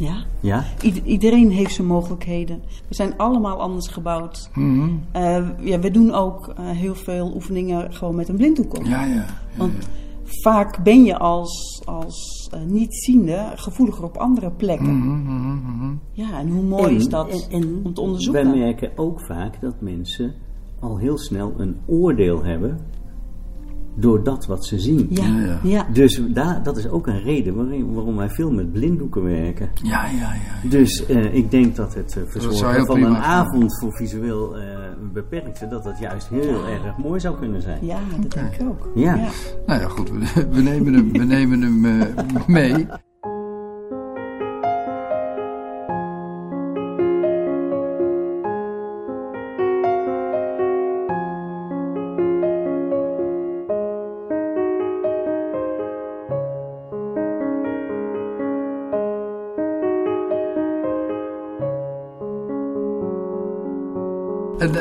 Speaker 4: Ja.
Speaker 7: Ja?
Speaker 4: Ieder- iedereen heeft zijn mogelijkheden. We zijn allemaal anders gebouwd.
Speaker 10: Mhm.
Speaker 4: Eh, ja, we doen ook eh, heel veel oefeningen gewoon met een blinddoek op.
Speaker 10: Ja, ja. ja,
Speaker 4: Want vaak ben je als, als eh, nietziende gevoeliger op andere plekken.
Speaker 10: Mhm, mhm.
Speaker 4: Ja, en hoe mooi
Speaker 7: En-
Speaker 4: is dat
Speaker 7: en- en
Speaker 4: om te onderzoeken?
Speaker 7: Wij merken ook vaak dat mensen al heel snel een oordeel hebben door dat wat ze zien.
Speaker 4: Ja, Ja.
Speaker 7: Dus daar, dat is ook een reden waarom, waarom wij veel met blinddoeken werken.
Speaker 10: Ja, ja, ja.
Speaker 7: Dus eh, ik denk dat het eh, verzorgen van een
Speaker 10: zijn.
Speaker 7: avond voor visueel eh beperkte, dat dat juist heel erg mooi zou kunnen zijn.
Speaker 4: Ja, dat denk ik ook.
Speaker 7: Ja.
Speaker 10: Nou ja, goed, we, we nemen hem, we nemen hem eh, mee.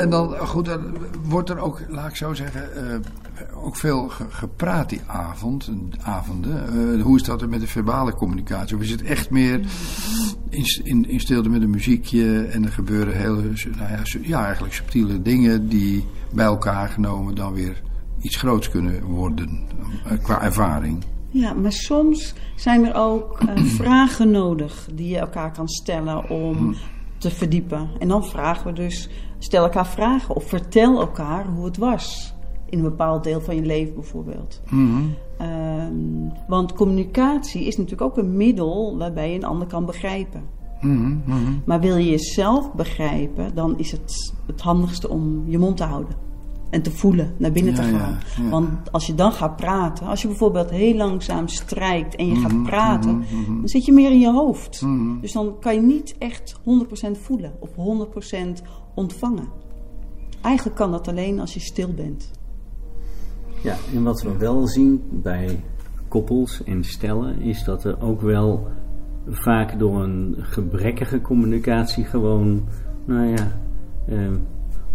Speaker 10: En, dan, goed, dan wordt er ook, laat ik zo zeggen, eh, ook veel ge- gepraat die avond, avonden. Eh, hoe is dat er met de verbale communicatie? Of is het echt meer in, in, in stilte met een muziekje en er gebeuren hele, nou ja, ja, eigenlijk subtiele dingen die bij elkaar genomen dan weer iets groots kunnen worden eh, qua ervaring?
Speaker 4: Ja, maar soms zijn er ook vragen nodig die je elkaar kan stellen om te verdiepen. En dan vragen we dus, stel elkaar vragen of vertel elkaar hoe het was. In een bepaald deel van je leven bijvoorbeeld.
Speaker 10: Mhm.
Speaker 4: Ehm, want communicatie is natuurlijk ook een middel waarbij je een ander kan begrijpen.
Speaker 10: Mhm, mhm.
Speaker 4: Maar wil je jezelf begrijpen, dan is het het handigste om je mond te houden. En te voelen, naar binnen te
Speaker 10: Ja,
Speaker 4: gaan.
Speaker 10: ja.
Speaker 4: Want als je dan gaat praten, als je bijvoorbeeld heel langzaam strijkt en je
Speaker 10: Mhm,
Speaker 4: gaat praten,
Speaker 10: mhm, mhm.
Speaker 4: dan zit je meer in je hoofd.
Speaker 10: Mhm.
Speaker 4: Dus dan kan je niet echt 100% voelen of 100% ontvangen. Eigenlijk kan dat alleen als je stil bent.
Speaker 7: Ja, en wat we wel zien bij koppels en stellen is dat er ook wel vaak door een gebrekkige communicatie gewoon, nou ja, eh,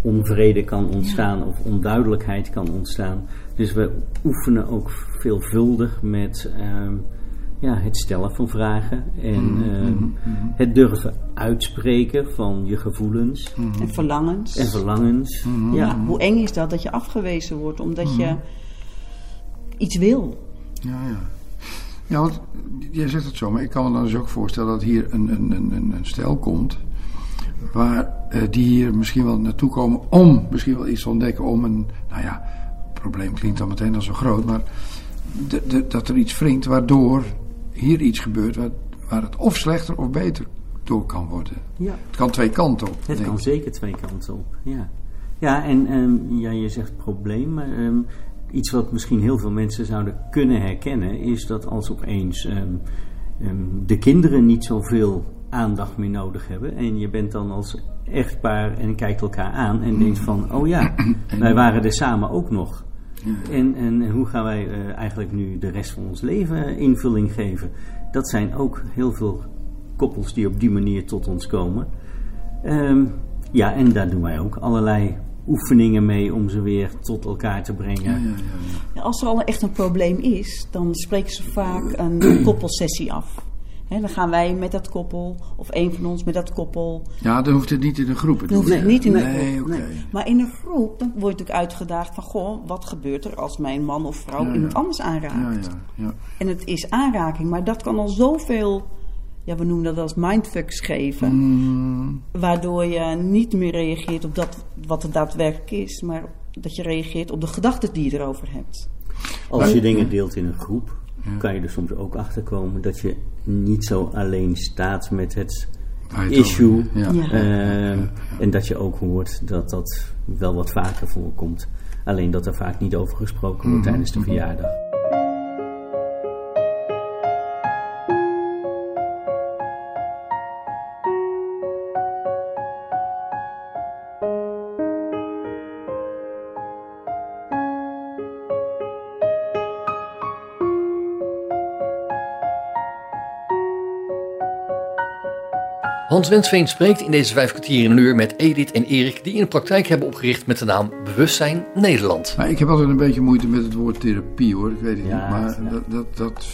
Speaker 7: onvrede kan ontstaan of onduidelijkheid kan ontstaan. Dus we oefenen ook veelvuldig met ehm, ja, het stellen van vragen en
Speaker 10: Mhm,
Speaker 7: ehm,
Speaker 10: mhm,
Speaker 7: het durven uitspreken van je gevoelens
Speaker 4: En verlangens.
Speaker 7: en verlangens.
Speaker 10: Mhm.
Speaker 4: Ja, hoe eng is dat dat je afgewezen wordt omdat je
Speaker 10: Mhm.
Speaker 4: iets wil?
Speaker 10: Ja, ja. Ja, want jij zegt het zo, maar ik kan me dan dus ook voorstellen dat hier een, een, een, een een stel komt. Waar eh, die hier misschien wel naartoe komen om misschien wel iets te ontdekken. Om een, nou ja, het probleem klinkt dan meteen al zo groot. Maar de, de- dat er iets wringt waardoor hier iets gebeurt waar, waar het of slechter of beter door kan worden.
Speaker 7: Ja.
Speaker 10: Het kan twee kanten op.
Speaker 7: Het kan zeker twee kanten op, ja. Ja, en ehm, ja, je zegt probleem, maar ehm, iets wat misschien heel veel mensen zouden kunnen herkennen... is dat als opeens ehm, de kinderen niet zoveel aandacht meer nodig hebben... en je bent dan als echtpaar en kijkt elkaar aan en denkt van... oh ja, wij waren er samen ook nog. En, en, en hoe gaan wij eh, eigenlijk nu de rest van ons leven invulling geven? Dat zijn ook heel veel koppels die op die manier tot ons komen. Ehm, ja, en daar doen wij ook allerlei oefeningen mee om ze weer tot elkaar te brengen.
Speaker 4: Ja, Als er al echt een probleem is, dan spreken ze vaak een koppelsessie af. Dan gaan wij met dat koppel, of een van ons met dat koppel.
Speaker 10: Ja, dan hoeft het niet in een groep.
Speaker 4: Dan hoeft het niet in een
Speaker 10: nee,
Speaker 4: groep.
Speaker 10: oké.
Speaker 4: Maar in een groep, dan word je natuurlijk uitgedaagd van... Goh, wat gebeurt er als mijn man of vrouw
Speaker 10: Ja,
Speaker 4: iemand
Speaker 10: ja.
Speaker 4: anders aanraakt?
Speaker 10: Ja, ja, ja.
Speaker 4: En het is aanraking, maar dat kan al zoveel... Ja, we noemen dat als mindfucks geven.
Speaker 10: Mm,
Speaker 4: Waardoor je niet meer reageert op dat wat het daadwerkelijk is... maar dat je reageert op de gedachten die je erover hebt.
Speaker 7: Als je dingen deelt in een groep, kan je er soms ook achter komen dat je niet zo alleen staat met het issue.
Speaker 10: over- ja. Ja.
Speaker 7: Ehm, En dat je ook hoort dat dat wel wat vaker voorkomt. Alleen dat er vaak niet over gesproken wordt
Speaker 10: Mhm.
Speaker 7: tijdens de verjaardag.
Speaker 2: Hans Wensveen spreekt in deze vijf kwartier in een uur met Edith en Erik... die een praktijk hebben opgericht met de naam Bewustzijn Nederland.
Speaker 10: Maar ik heb altijd een beetje moeite met het woord therapie hoor, ik weet het
Speaker 7: Ja,
Speaker 10: niet. Maar
Speaker 7: ja.
Speaker 10: dat, dat, dat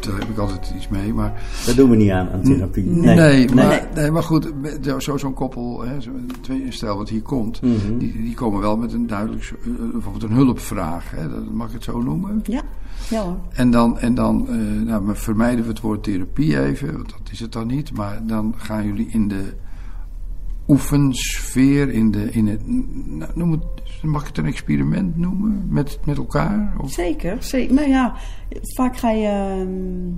Speaker 10: daar heb ik altijd iets mee. Maar,
Speaker 7: Dat doen we niet aan, aan therapie.
Speaker 10: nee, maar, nee. maar goed, zo- zo- zo'n koppel, hè, zo, twee, stel wat hier komt,
Speaker 7: Mhm.
Speaker 10: die, die komen wel met een duidelijk, eh, bijvoorbeeld een hulpvraag, hè, dat mag ik het zo noemen.
Speaker 4: Ja, ja hoor.
Speaker 10: En dan, en dan eh, nou, maar vermijden we het woord therapie even, want dat is het dan niet. Maar dan gaan jullie in de oefensfeer, in, de, in het, nou, noem het, mag ik het een experiment noemen met, met elkaar? Of,
Speaker 4: Zeker, zeker. Nou ja, vaak ga je ehm,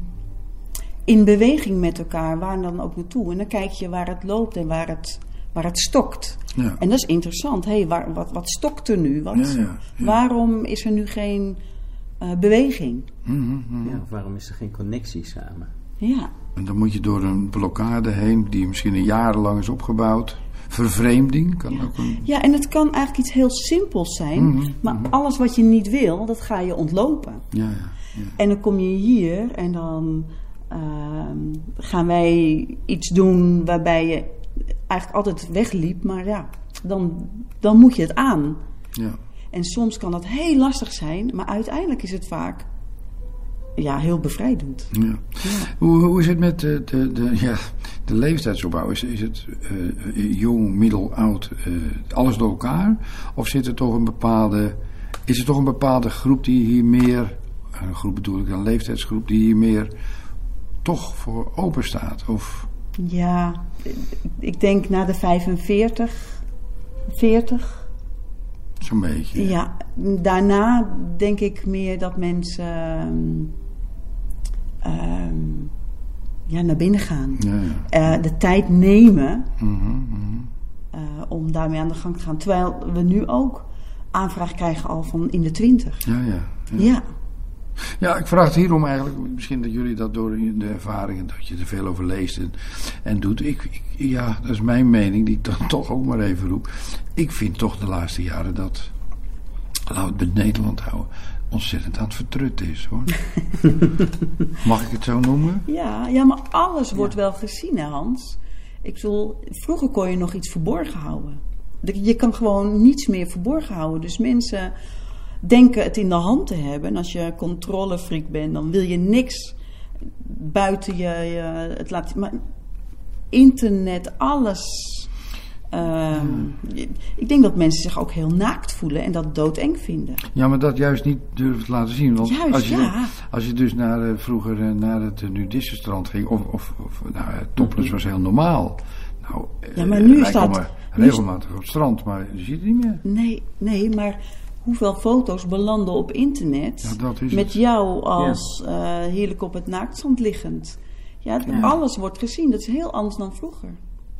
Speaker 4: in beweging met elkaar, waar dan ook naartoe. En dan kijk je waar het loopt en waar het, waar het stokt.
Speaker 10: ja.
Speaker 4: En dat is interessant. Hé, waar, wat, wat stokt er nu? Wat,
Speaker 10: Ja, ja, ja.
Speaker 4: Waarom is er nu geen eh, beweging?
Speaker 10: Mhm, mhm.
Speaker 7: Ja, waarom is er geen connectie samen?
Speaker 4: Ja,
Speaker 10: En dan moet je door een blokkade heen, die misschien een jarenlang is opgebouwd. Vervreemding kan ook een.
Speaker 4: ja en het kan eigenlijk iets heel simpels zijn.
Speaker 10: Mhm,
Speaker 4: Maar alles wat je niet wil, dat ga je ontlopen.
Speaker 10: Ja, ja. ja.
Speaker 4: En dan kom je hier en dan ehm, gaan wij iets doen waarbij je eigenlijk altijd wegliep. Maar ja, dan, dan moet je het aan.
Speaker 10: ja.
Speaker 4: En soms kan dat heel lastig zijn, maar uiteindelijk is het vaak ja, heel bevrijdend.
Speaker 10: Ja. Hoe, hoe is het met de, de, de, ja, de leeftijdsopbouw? Is, is het eh, jong, middel, oud, eh, alles door elkaar? Of zit er toch een bepaalde, is er toch een bepaalde groep die hier meer, een groep bedoel ik, een leeftijdsgroep die hier meer toch voor open staat? Of,
Speaker 4: Ja, ik denk na de 45, 40.
Speaker 10: zo'n beetje?
Speaker 4: Ja, daarna denk ik meer dat mensen ehm, ja, naar binnen gaan.
Speaker 10: Ja, ja.
Speaker 4: Eh, de tijd nemen
Speaker 10: Mhm, mhm.
Speaker 4: eh, om daarmee aan de gang te gaan. Terwijl we nu ook aanvraag krijgen al van in de 20.
Speaker 10: ja, ja. ja.
Speaker 4: Ja,
Speaker 10: Ja, ik vraag het hierom eigenlijk. Misschien dat jullie dat door de ervaringen, dat je er veel over leest en, en doet. Ik, ik- ja, dat is mijn mening, die ik dan toch ook maar even roep. Ik vind toch de laatste jaren dat, laten we het bij Nederland houden, ontzettend aan het vertrut is hoor. Mag ik het zo noemen?
Speaker 4: ja, ja maar alles wordt wel gezien, hè, Hans. Ik bedoel, vroeger kon je nog iets verborgen houden. De- Je kan gewoon niets meer verborgen houden. Dus mensen denken het in de hand te hebben. En als je controlefreak bent, dan wil je niks buiten je, je het laten. Maar internet, alles. Ehm, Ik denk dat mensen zich ook heel naakt voelen en dat doodeng vinden.
Speaker 10: Ja, maar dat juist niet durven te laten zien. Want
Speaker 4: Juist,
Speaker 10: als, je,
Speaker 4: ja.
Speaker 10: als je dus naar, eh, vroeger eh, naar het uh, nudissenstrand ging, of, of, of nou, eh, topless was heel normaal. Nou, eh,
Speaker 4: Ja, maar nu
Speaker 10: komen
Speaker 4: nu
Speaker 10: regelmatig op het strand, maar je ziet het niet meer.
Speaker 4: Nee, nee, maar hoeveel foto's belanden op internet
Speaker 10: Ja, dat is
Speaker 4: met
Speaker 10: het.
Speaker 4: jou als eh, heerlijk op het naaktstrand liggend? Ja, alles wordt gezien. Dat is heel anders dan vroeger.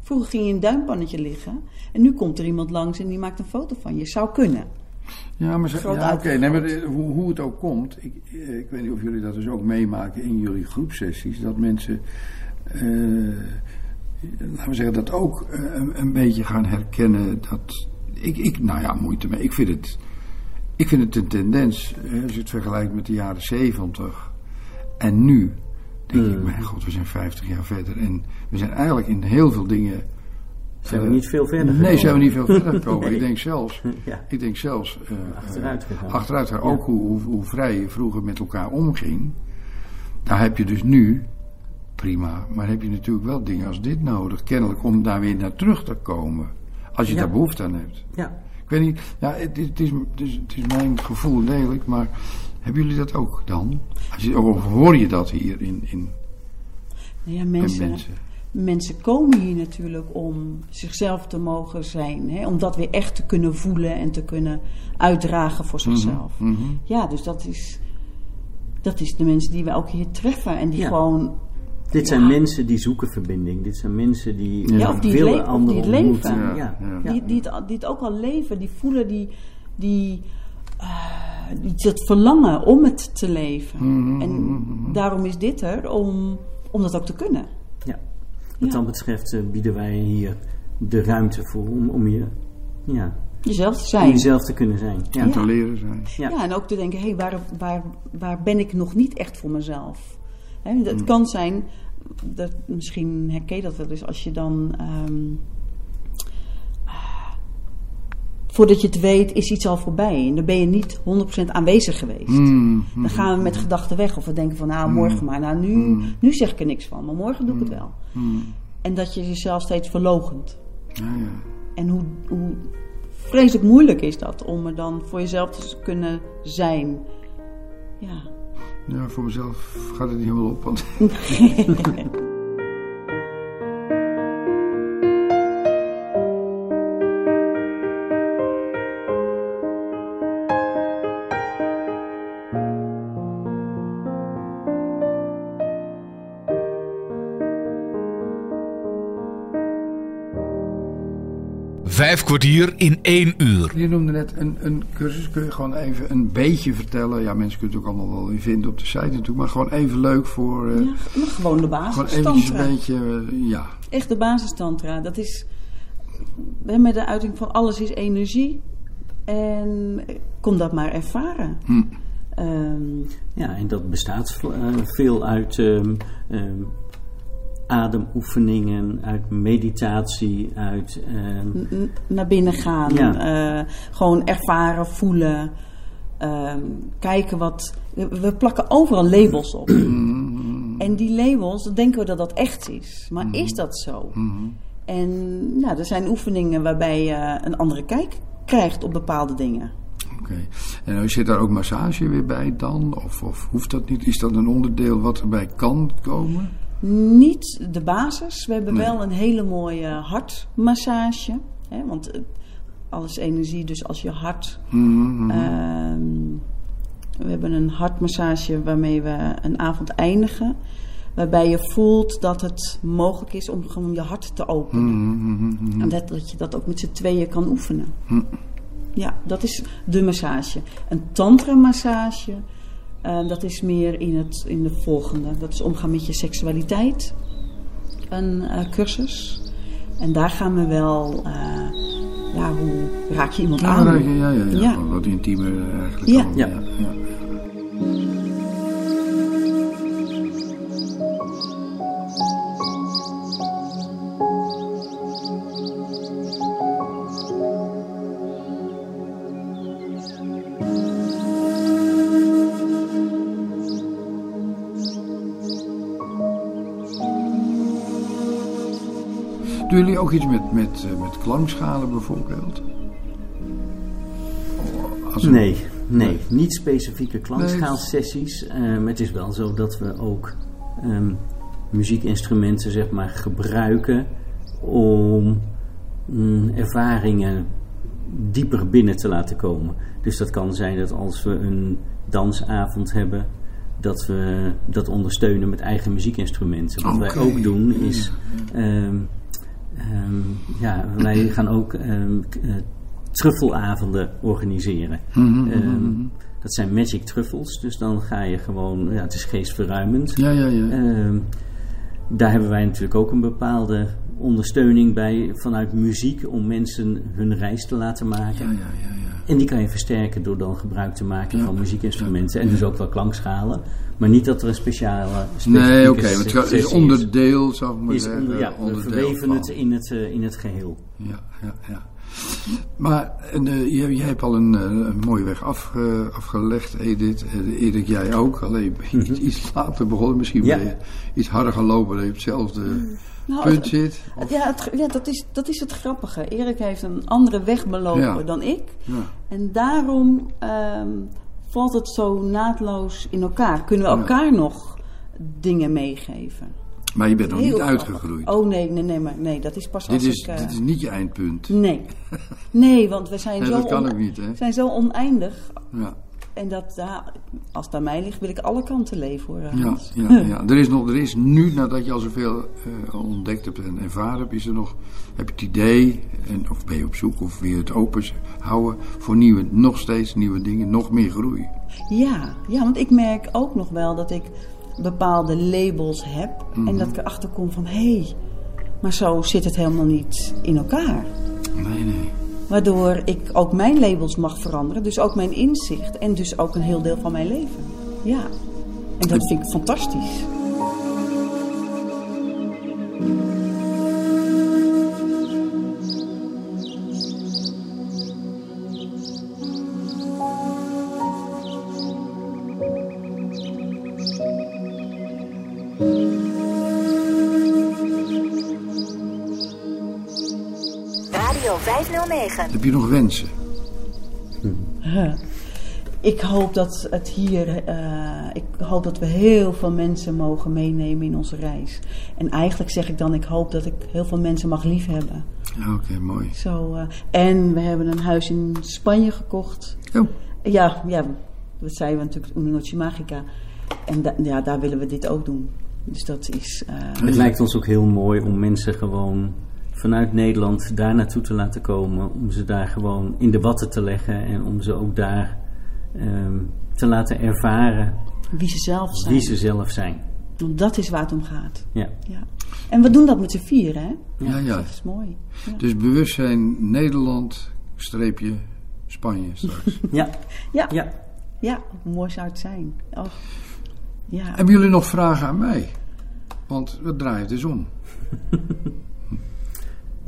Speaker 4: Vroeger ging je in een duimpannetje liggen en nu komt er iemand langs en die maakt een foto van je. Zou kunnen.
Speaker 10: Ja, maar, ja, nee, maar eh, hoe, hoe het ook komt, ik, eh, ik weet niet of jullie dat dus ook meemaken in jullie groepsessies, dat mensen, eh, laten we zeggen, dat ook een, een beetje gaan herkennen dat, ik, ik, nou ja, moeite mee, ik vind het, ik vind het een tendens, als je het vergelijkt met de jaren zeventig en nu, denk ik, mijn god, we zijn 50 jaar verder en we zijn eigenlijk in heel veel dingen
Speaker 7: Zijn we
Speaker 10: eh,
Speaker 7: niet veel verder
Speaker 10: Nee,
Speaker 7: gekomen?
Speaker 10: zijn we niet veel verder gekomen.
Speaker 7: Nee.
Speaker 10: Ik denk zelfs,
Speaker 7: Ja.
Speaker 10: ik denk zelfs eh,
Speaker 7: Achteruit gegaan.
Speaker 10: achteruit gegaan.
Speaker 7: Ja.
Speaker 10: Ook hoe, hoe, hoe vrij je vroeger met elkaar omging. Daar heb je dus nu, prima, maar heb je natuurlijk wel dingen als dit nodig. Kennelijk om daar weer naar terug te komen. Als je
Speaker 7: Ja.
Speaker 10: daar behoefte aan hebt.
Speaker 7: Ja.
Speaker 10: Ik weet niet, ja, het, is- het, is, het, is, het is mijn gevoel degelijk, maar hebben jullie dat ook dan? Als je, of hoor je dat hier in, in
Speaker 4: Ja,
Speaker 10: bij
Speaker 4: mensen,
Speaker 10: mensen?
Speaker 4: mensen komen hier natuurlijk om zichzelf te mogen zijn. Hè? Om dat weer echt te kunnen voelen en te kunnen uitdragen voor zichzelf.
Speaker 10: Mhm.
Speaker 4: Ja, dus dat is, dat is de mensen die we ook hier treffen. En die
Speaker 7: Ja.
Speaker 4: gewoon
Speaker 7: Dit zijn mensen die zoeken verbinding. Dit zijn mensen die
Speaker 4: Ja, of die
Speaker 7: willen anderen
Speaker 4: die het
Speaker 7: ontmoeten.
Speaker 4: leven.
Speaker 7: Ja.
Speaker 10: Ja.
Speaker 7: Ja.
Speaker 4: Die, die, het, die het ook al leven, die voelen die, die, eh, die dat verlangen om het te leven.
Speaker 10: Mhm,
Speaker 4: En daarom is dit er, om, om dat ook te kunnen.
Speaker 7: Ja. Wat
Speaker 4: Ja.
Speaker 7: dat betreft eh, bieden wij hier de ruimte voor om, om, je, ja,
Speaker 4: Jezelf te
Speaker 7: om
Speaker 4: zijn.
Speaker 7: jezelf te kunnen zijn. Ja.
Speaker 10: En te leren zijn.
Speaker 7: Ja.
Speaker 4: Ja. en ook te denken, hé, waar, waar, waar ben ik nog niet echt voor mezelf? Hè,
Speaker 10: Mm.
Speaker 4: het kan zijn, dat, misschien herken je dat wel eens, als je dan... ehm, ah, voordat je het weet, is iets al voorbij. En dan ben je niet 100% aanwezig geweest.
Speaker 10: Mm,
Speaker 4: Dan gaan we met gedachten weg. Of we denken van, nou, morgen maar. Nou, nu, nu zeg ik er niks van. Maar morgen doe ik het wel. En dat je jezelf steeds verlogent.
Speaker 10: Ja, ja.
Speaker 4: En hoe, hoe vreselijk moeilijk is dat om er dan voor jezelf te kunnen zijn. Ja.
Speaker 10: Ja, voor mezelf gaat het niet helemaal op. Want
Speaker 1: Vijf kwartier in één uur.
Speaker 10: je noemde net een, een cursus. Kun je gewoon even een beetje vertellen? Ja, mensen kunnen het ook allemaal wel vinden op de site natuurlijk. Maar gewoon even leuk voor... eh,
Speaker 4: ja, maar gewoon de
Speaker 10: gewoon
Speaker 4: basis.
Speaker 10: eventjes een
Speaker 4: tantra.
Speaker 10: beetje... eh, ja.
Speaker 4: Echt de basistantra. Dat is hè, met de uiting van alles is energie. En eh, kom dat maar ervaren.
Speaker 10: Hm.
Speaker 4: Ehm,
Speaker 7: Ja, en dat bestaat eh, veel uit ehm, ehm, ademoefeningen, uit meditatie, uit... ehm,
Speaker 4: naar binnen gaan.
Speaker 7: Ja.
Speaker 4: eh, gewoon ervaren, voelen. ehm, kijken wat. We, plakken overal labels op. en die labels, dan denken we dat dat echt is. Maar is dat zo? En nou, er zijn oefeningen waarbij je een andere kijk krijgt op bepaalde dingen.
Speaker 10: Oké. En nou zit daar ook massage weer bij dan? Of, of hoeft dat niet? Is dat een onderdeel wat erbij kan komen?
Speaker 4: Niet de basis. We hebben
Speaker 10: Nee.
Speaker 4: wel een hele mooie hartmassage. Hè, want alles energie, dus als je hart.
Speaker 10: Mhm,
Speaker 4: Ehm, we hebben een hartmassage waarmee we een avond eindigen. Waarbij je voelt dat het mogelijk is om gewoon je hart te openen.
Speaker 10: mhm,
Speaker 4: En dat, dat je dat ook met z'n tweeën kan oefenen. Ja, dat is de massage. Een tantra-massage, eh, dat is meer in, het, in de volgende. Dat is omgaan met je seksualiteit. Een eh, cursus. En daar gaan we wel... eh, ja, hoe raak je iemand
Speaker 10: Ja,
Speaker 4: aan?
Speaker 10: ja, ja, ja, ja.
Speaker 4: Ja.
Speaker 10: Wat- intiemer eigenlijk.
Speaker 4: Ja.
Speaker 10: Ook iets met, met, eh, met klankschalen bijvoorbeeld? Een-
Speaker 7: Nee, nee, niet specifieke klankschaalsessies. Ehm, het is wel zo dat we ook ehm, muziekinstrumenten zeg maar, gebruiken om mm, ervaringen dieper binnen te laten komen. Dus dat kan zijn dat als we een dansavond hebben, dat we dat ondersteunen met eigen muziekinstrumenten. Wat wij ook doen is. ehm, ehm, ja, wij gaan ook ehm, eh, truffelavonden organiseren.
Speaker 10: Mhm,
Speaker 7: Ehm, dat zijn magic truffles, dus dan ga je gewoon, ja, het is geestverruimend.
Speaker 10: Ja, ja, ja.
Speaker 7: Daar hebben wij natuurlijk ook een bepaalde ondersteuning bij vanuit muziek om mensen hun reis te laten maken.
Speaker 10: ja, ja, ja, ja.
Speaker 7: En die kan je versterken door dan gebruik te maken
Speaker 10: Ja.
Speaker 7: van muziekinstrumenten. En dus ook wel klankschalen. Maar niet dat er een speciale.
Speaker 10: Nee, oké, maar het gaat-
Speaker 7: sessie
Speaker 10: is onderdeel, zou ik maar
Speaker 7: Is
Speaker 10: zeggen.
Speaker 7: onder- ja, we
Speaker 10: onderdeel
Speaker 7: verweven
Speaker 10: van.
Speaker 7: het in het, eh, in het geheel.
Speaker 10: Ja, ja, ja. Maar en, eh, jij, jij hebt al een, eh, een mooie weg afge- afgelegd, Edith. Uh, Erik, jij ook. Alleen iets, iets later begonnen. Misschien
Speaker 7: Mhm. Ja.
Speaker 10: ben je iets harder gaan lopen hetzelfde
Speaker 4: Nou,
Speaker 10: punt
Speaker 4: het-
Speaker 10: zit.
Speaker 4: Ja, het, ja dat, is, dat is het grappige. Erik heeft een andere weg belopen
Speaker 10: Ja.
Speaker 4: dan ik.
Speaker 10: Ja.
Speaker 4: En daarom ehm, valt het zo naadloos in elkaar. Kunnen we elkaar nog dingen meegeven?
Speaker 10: Maar je bent nog niet
Speaker 4: grappig.
Speaker 10: uitgegroeid.
Speaker 4: Oh nee, nee, nee, maar nee, dat is pas
Speaker 10: dit,
Speaker 4: als
Speaker 10: is,
Speaker 4: ik... eh,
Speaker 10: dit is niet je eindpunt.
Speaker 4: Nee. Nee, want we zijn,
Speaker 10: Nee,
Speaker 4: zo,
Speaker 10: dat kan
Speaker 4: on-
Speaker 10: ook niet, hè?
Speaker 4: zijn zo oneindig.
Speaker 10: Ja,
Speaker 4: En dat, ja, als het aan mij ligt, wil ik alle kanten leven hoor.
Speaker 10: ja, ja, ja. Er, is nog, er is nu, nadat je al zoveel eh, ontdekt hebt en ervaren hebt, is er nog, heb je het idee, en, of ben je op zoek, of wil je het open houden voor nieuwe, nog steeds nieuwe dingen, nog meer groei.
Speaker 4: Ja, ja, want ik merk ook nog wel dat ik bepaalde labels heb. En dat ik erachter kom van, hé, hey, maar zo zit het helemaal niet in elkaar.
Speaker 10: Nee, nee.
Speaker 4: Waardoor ik ook mijn labels mag veranderen. Dus ook mijn inzicht. En dus ook een heel deel van mijn leven. Ja. En dat vind ik fantastisch.
Speaker 8: 509.
Speaker 10: Heb je nog wensen?
Speaker 4: Ik hoop dat het hier, eh, ik hoop dat we heel veel mensen mogen meenemen in onze reis. En eigenlijk zeg ik dan, ik hoop dat ik heel veel mensen mag liefhebben.
Speaker 10: Ja, Oké, mooi.
Speaker 4: Zo, eh, en we hebben een huis in Spanje gekocht.
Speaker 10: Oh.
Speaker 4: Ja, ja, dat zeiden we natuurlijk, Una Noche Magica. En da- ja, daar willen we dit ook doen. Dus dat is... eh,
Speaker 7: Het lijkt ons ook heel mooi om mensen gewoon vanuit Nederland daar naartoe te laten komen. Om ze daar gewoon in de watten te leggen en om ze ook daar ehm, te laten ervaren
Speaker 4: wie ze zelf zijn.
Speaker 7: wie ze zelf zijn.
Speaker 4: Want dat is waar het om gaat.
Speaker 7: Ja.
Speaker 4: Ja. En we doen dat met z'n vieren, hè?
Speaker 10: Ja, ja.
Speaker 4: Dat is mooi. Ja.
Speaker 10: Dus bewustzijn Nederland, streepje Spanje straks.
Speaker 7: Ja.
Speaker 4: Ja.
Speaker 7: Ja.
Speaker 4: Ja, mooi zou het zijn. Oh. Ja.
Speaker 10: Hebben jullie nog vragen aan mij? Want het draait dus om.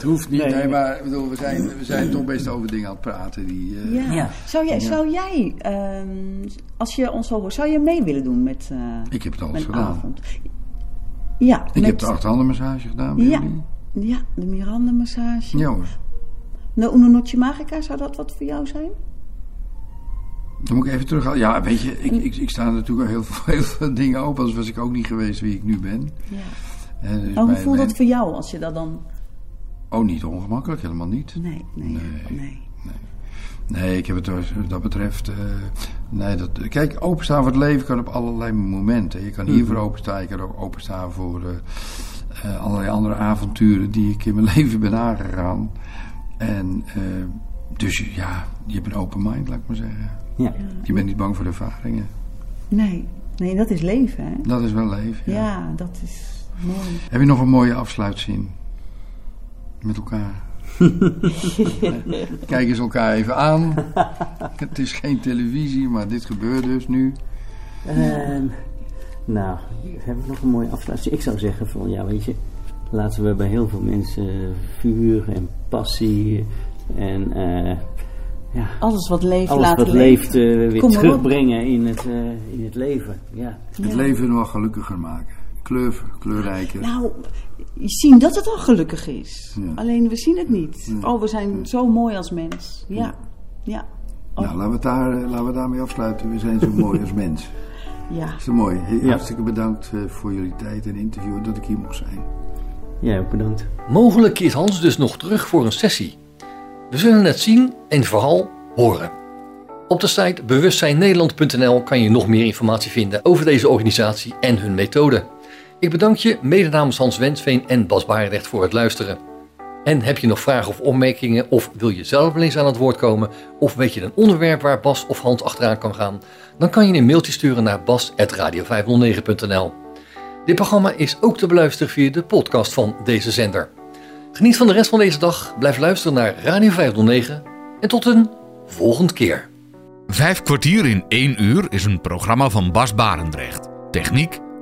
Speaker 10: Het hoeft niet,
Speaker 7: Nee.
Speaker 10: nee, maar ik bedoel, we, zijn, we zijn toch best over dingen aan het praten die... eh,
Speaker 4: Ja.
Speaker 7: Ja.
Speaker 4: Zou jij, zou jij ehm, als je ons zo hoort, zou je mee willen doen met eh,
Speaker 10: Ik heb het alles gedaan.
Speaker 4: avond? Ja,
Speaker 10: Ik
Speaker 4: met,
Speaker 10: heb de achterhandenmassage gedaan bij
Speaker 4: Ja.
Speaker 10: jullie.
Speaker 4: ja, de Miranda-massage.
Speaker 10: Ja hoor.
Speaker 4: De Uno Noche Magica, zou dat wat voor jou zijn?
Speaker 10: Dan moet ik even terug. Ja, weet je, ik, ik, ik sta natuurlijk al heel veel, heel veel dingen open. Anders was ik ook niet geweest wie ik nu ben.
Speaker 4: Ja.
Speaker 10: Eh, dus
Speaker 4: hoe voelt dat voor jou als je dat dan...
Speaker 10: Oh, niet ongemakkelijk, helemaal niet.
Speaker 4: Nee, nee,
Speaker 10: Nee.
Speaker 4: nee.
Speaker 10: Nee, ik heb het wat dat betreft. eh, nee, dat, kijk, openstaan voor het leven kan op allerlei momenten. Je kan hiervoor openstaan, je kan ook openstaan voor eh, eh, allerlei andere avonturen die ik in mijn leven ben aangegaan. En dus ja, je hebt een open mind, laat ik maar zeggen.
Speaker 7: Ja.
Speaker 10: Je bent niet bang voor ervaringen.
Speaker 4: Nee, nee, dat is leven, hè?
Speaker 10: Dat is wel leven.
Speaker 4: Ja,
Speaker 10: Ja.
Speaker 4: dat is mooi.
Speaker 10: Heb je nog een mooie afsluitzin met elkaar? Kijk eens elkaar even aan. Het is geen televisie, maar dit gebeurt dus nu.
Speaker 7: Ehm, nou, heb ik nog een mooie afsluiting. Ik zou zeggen van, ja, weet je, laten we bij heel veel mensen vuur en passie en eh, ja,
Speaker 4: Alles wat leeft,
Speaker 7: alles
Speaker 4: laten
Speaker 7: wat
Speaker 4: leven.
Speaker 7: leeft eh, weer terugbrengen in het, eh, in het leven. Ja.
Speaker 10: Het
Speaker 4: Ja.
Speaker 10: leven nog gelukkiger maken. Kleur, kleurrijker.
Speaker 4: Nou, je ziet dat het al gelukkig is.
Speaker 10: Ja.
Speaker 4: Alleen we zien het niet.
Speaker 10: Ja.
Speaker 4: Oh, we zijn zo mooi als mens. Ja, ja. Oh,
Speaker 10: Nou, laten we, daar, eh, laten we daarmee afsluiten. We zijn zo mooi als mens.
Speaker 4: ja.
Speaker 10: Is dat mooi? Heel-
Speaker 7: Ja.
Speaker 10: Hartstikke bedankt eh, voor jullie tijd en interview en dat ik hier mocht zijn.
Speaker 7: Jij ook bedankt.
Speaker 2: Mogelijk keert Hans dus nog terug voor een sessie. We zullen het zien en vooral horen. Op de site bewustzijnnederland.nl kan je nog meer informatie vinden over deze organisatie en hun methode. Ik bedank je mede namens Hans Wensveen en Bas Barendrecht voor het luisteren. En heb je nog vragen of opmerkingen of wil je zelf wel eens aan het woord komen of weet je een onderwerp waar Bas of Hans achteraan kan gaan, dan kan je een mailtje sturen naar bas.radio509.nl. Dit programma is ook te beluisteren via de podcast van deze zender. Geniet van de rest van deze dag, blijf luisteren naar Radio 509 en tot een volgende keer.
Speaker 1: Vijf kwartier in één uur is een programma van Bas Barendrecht. Techniek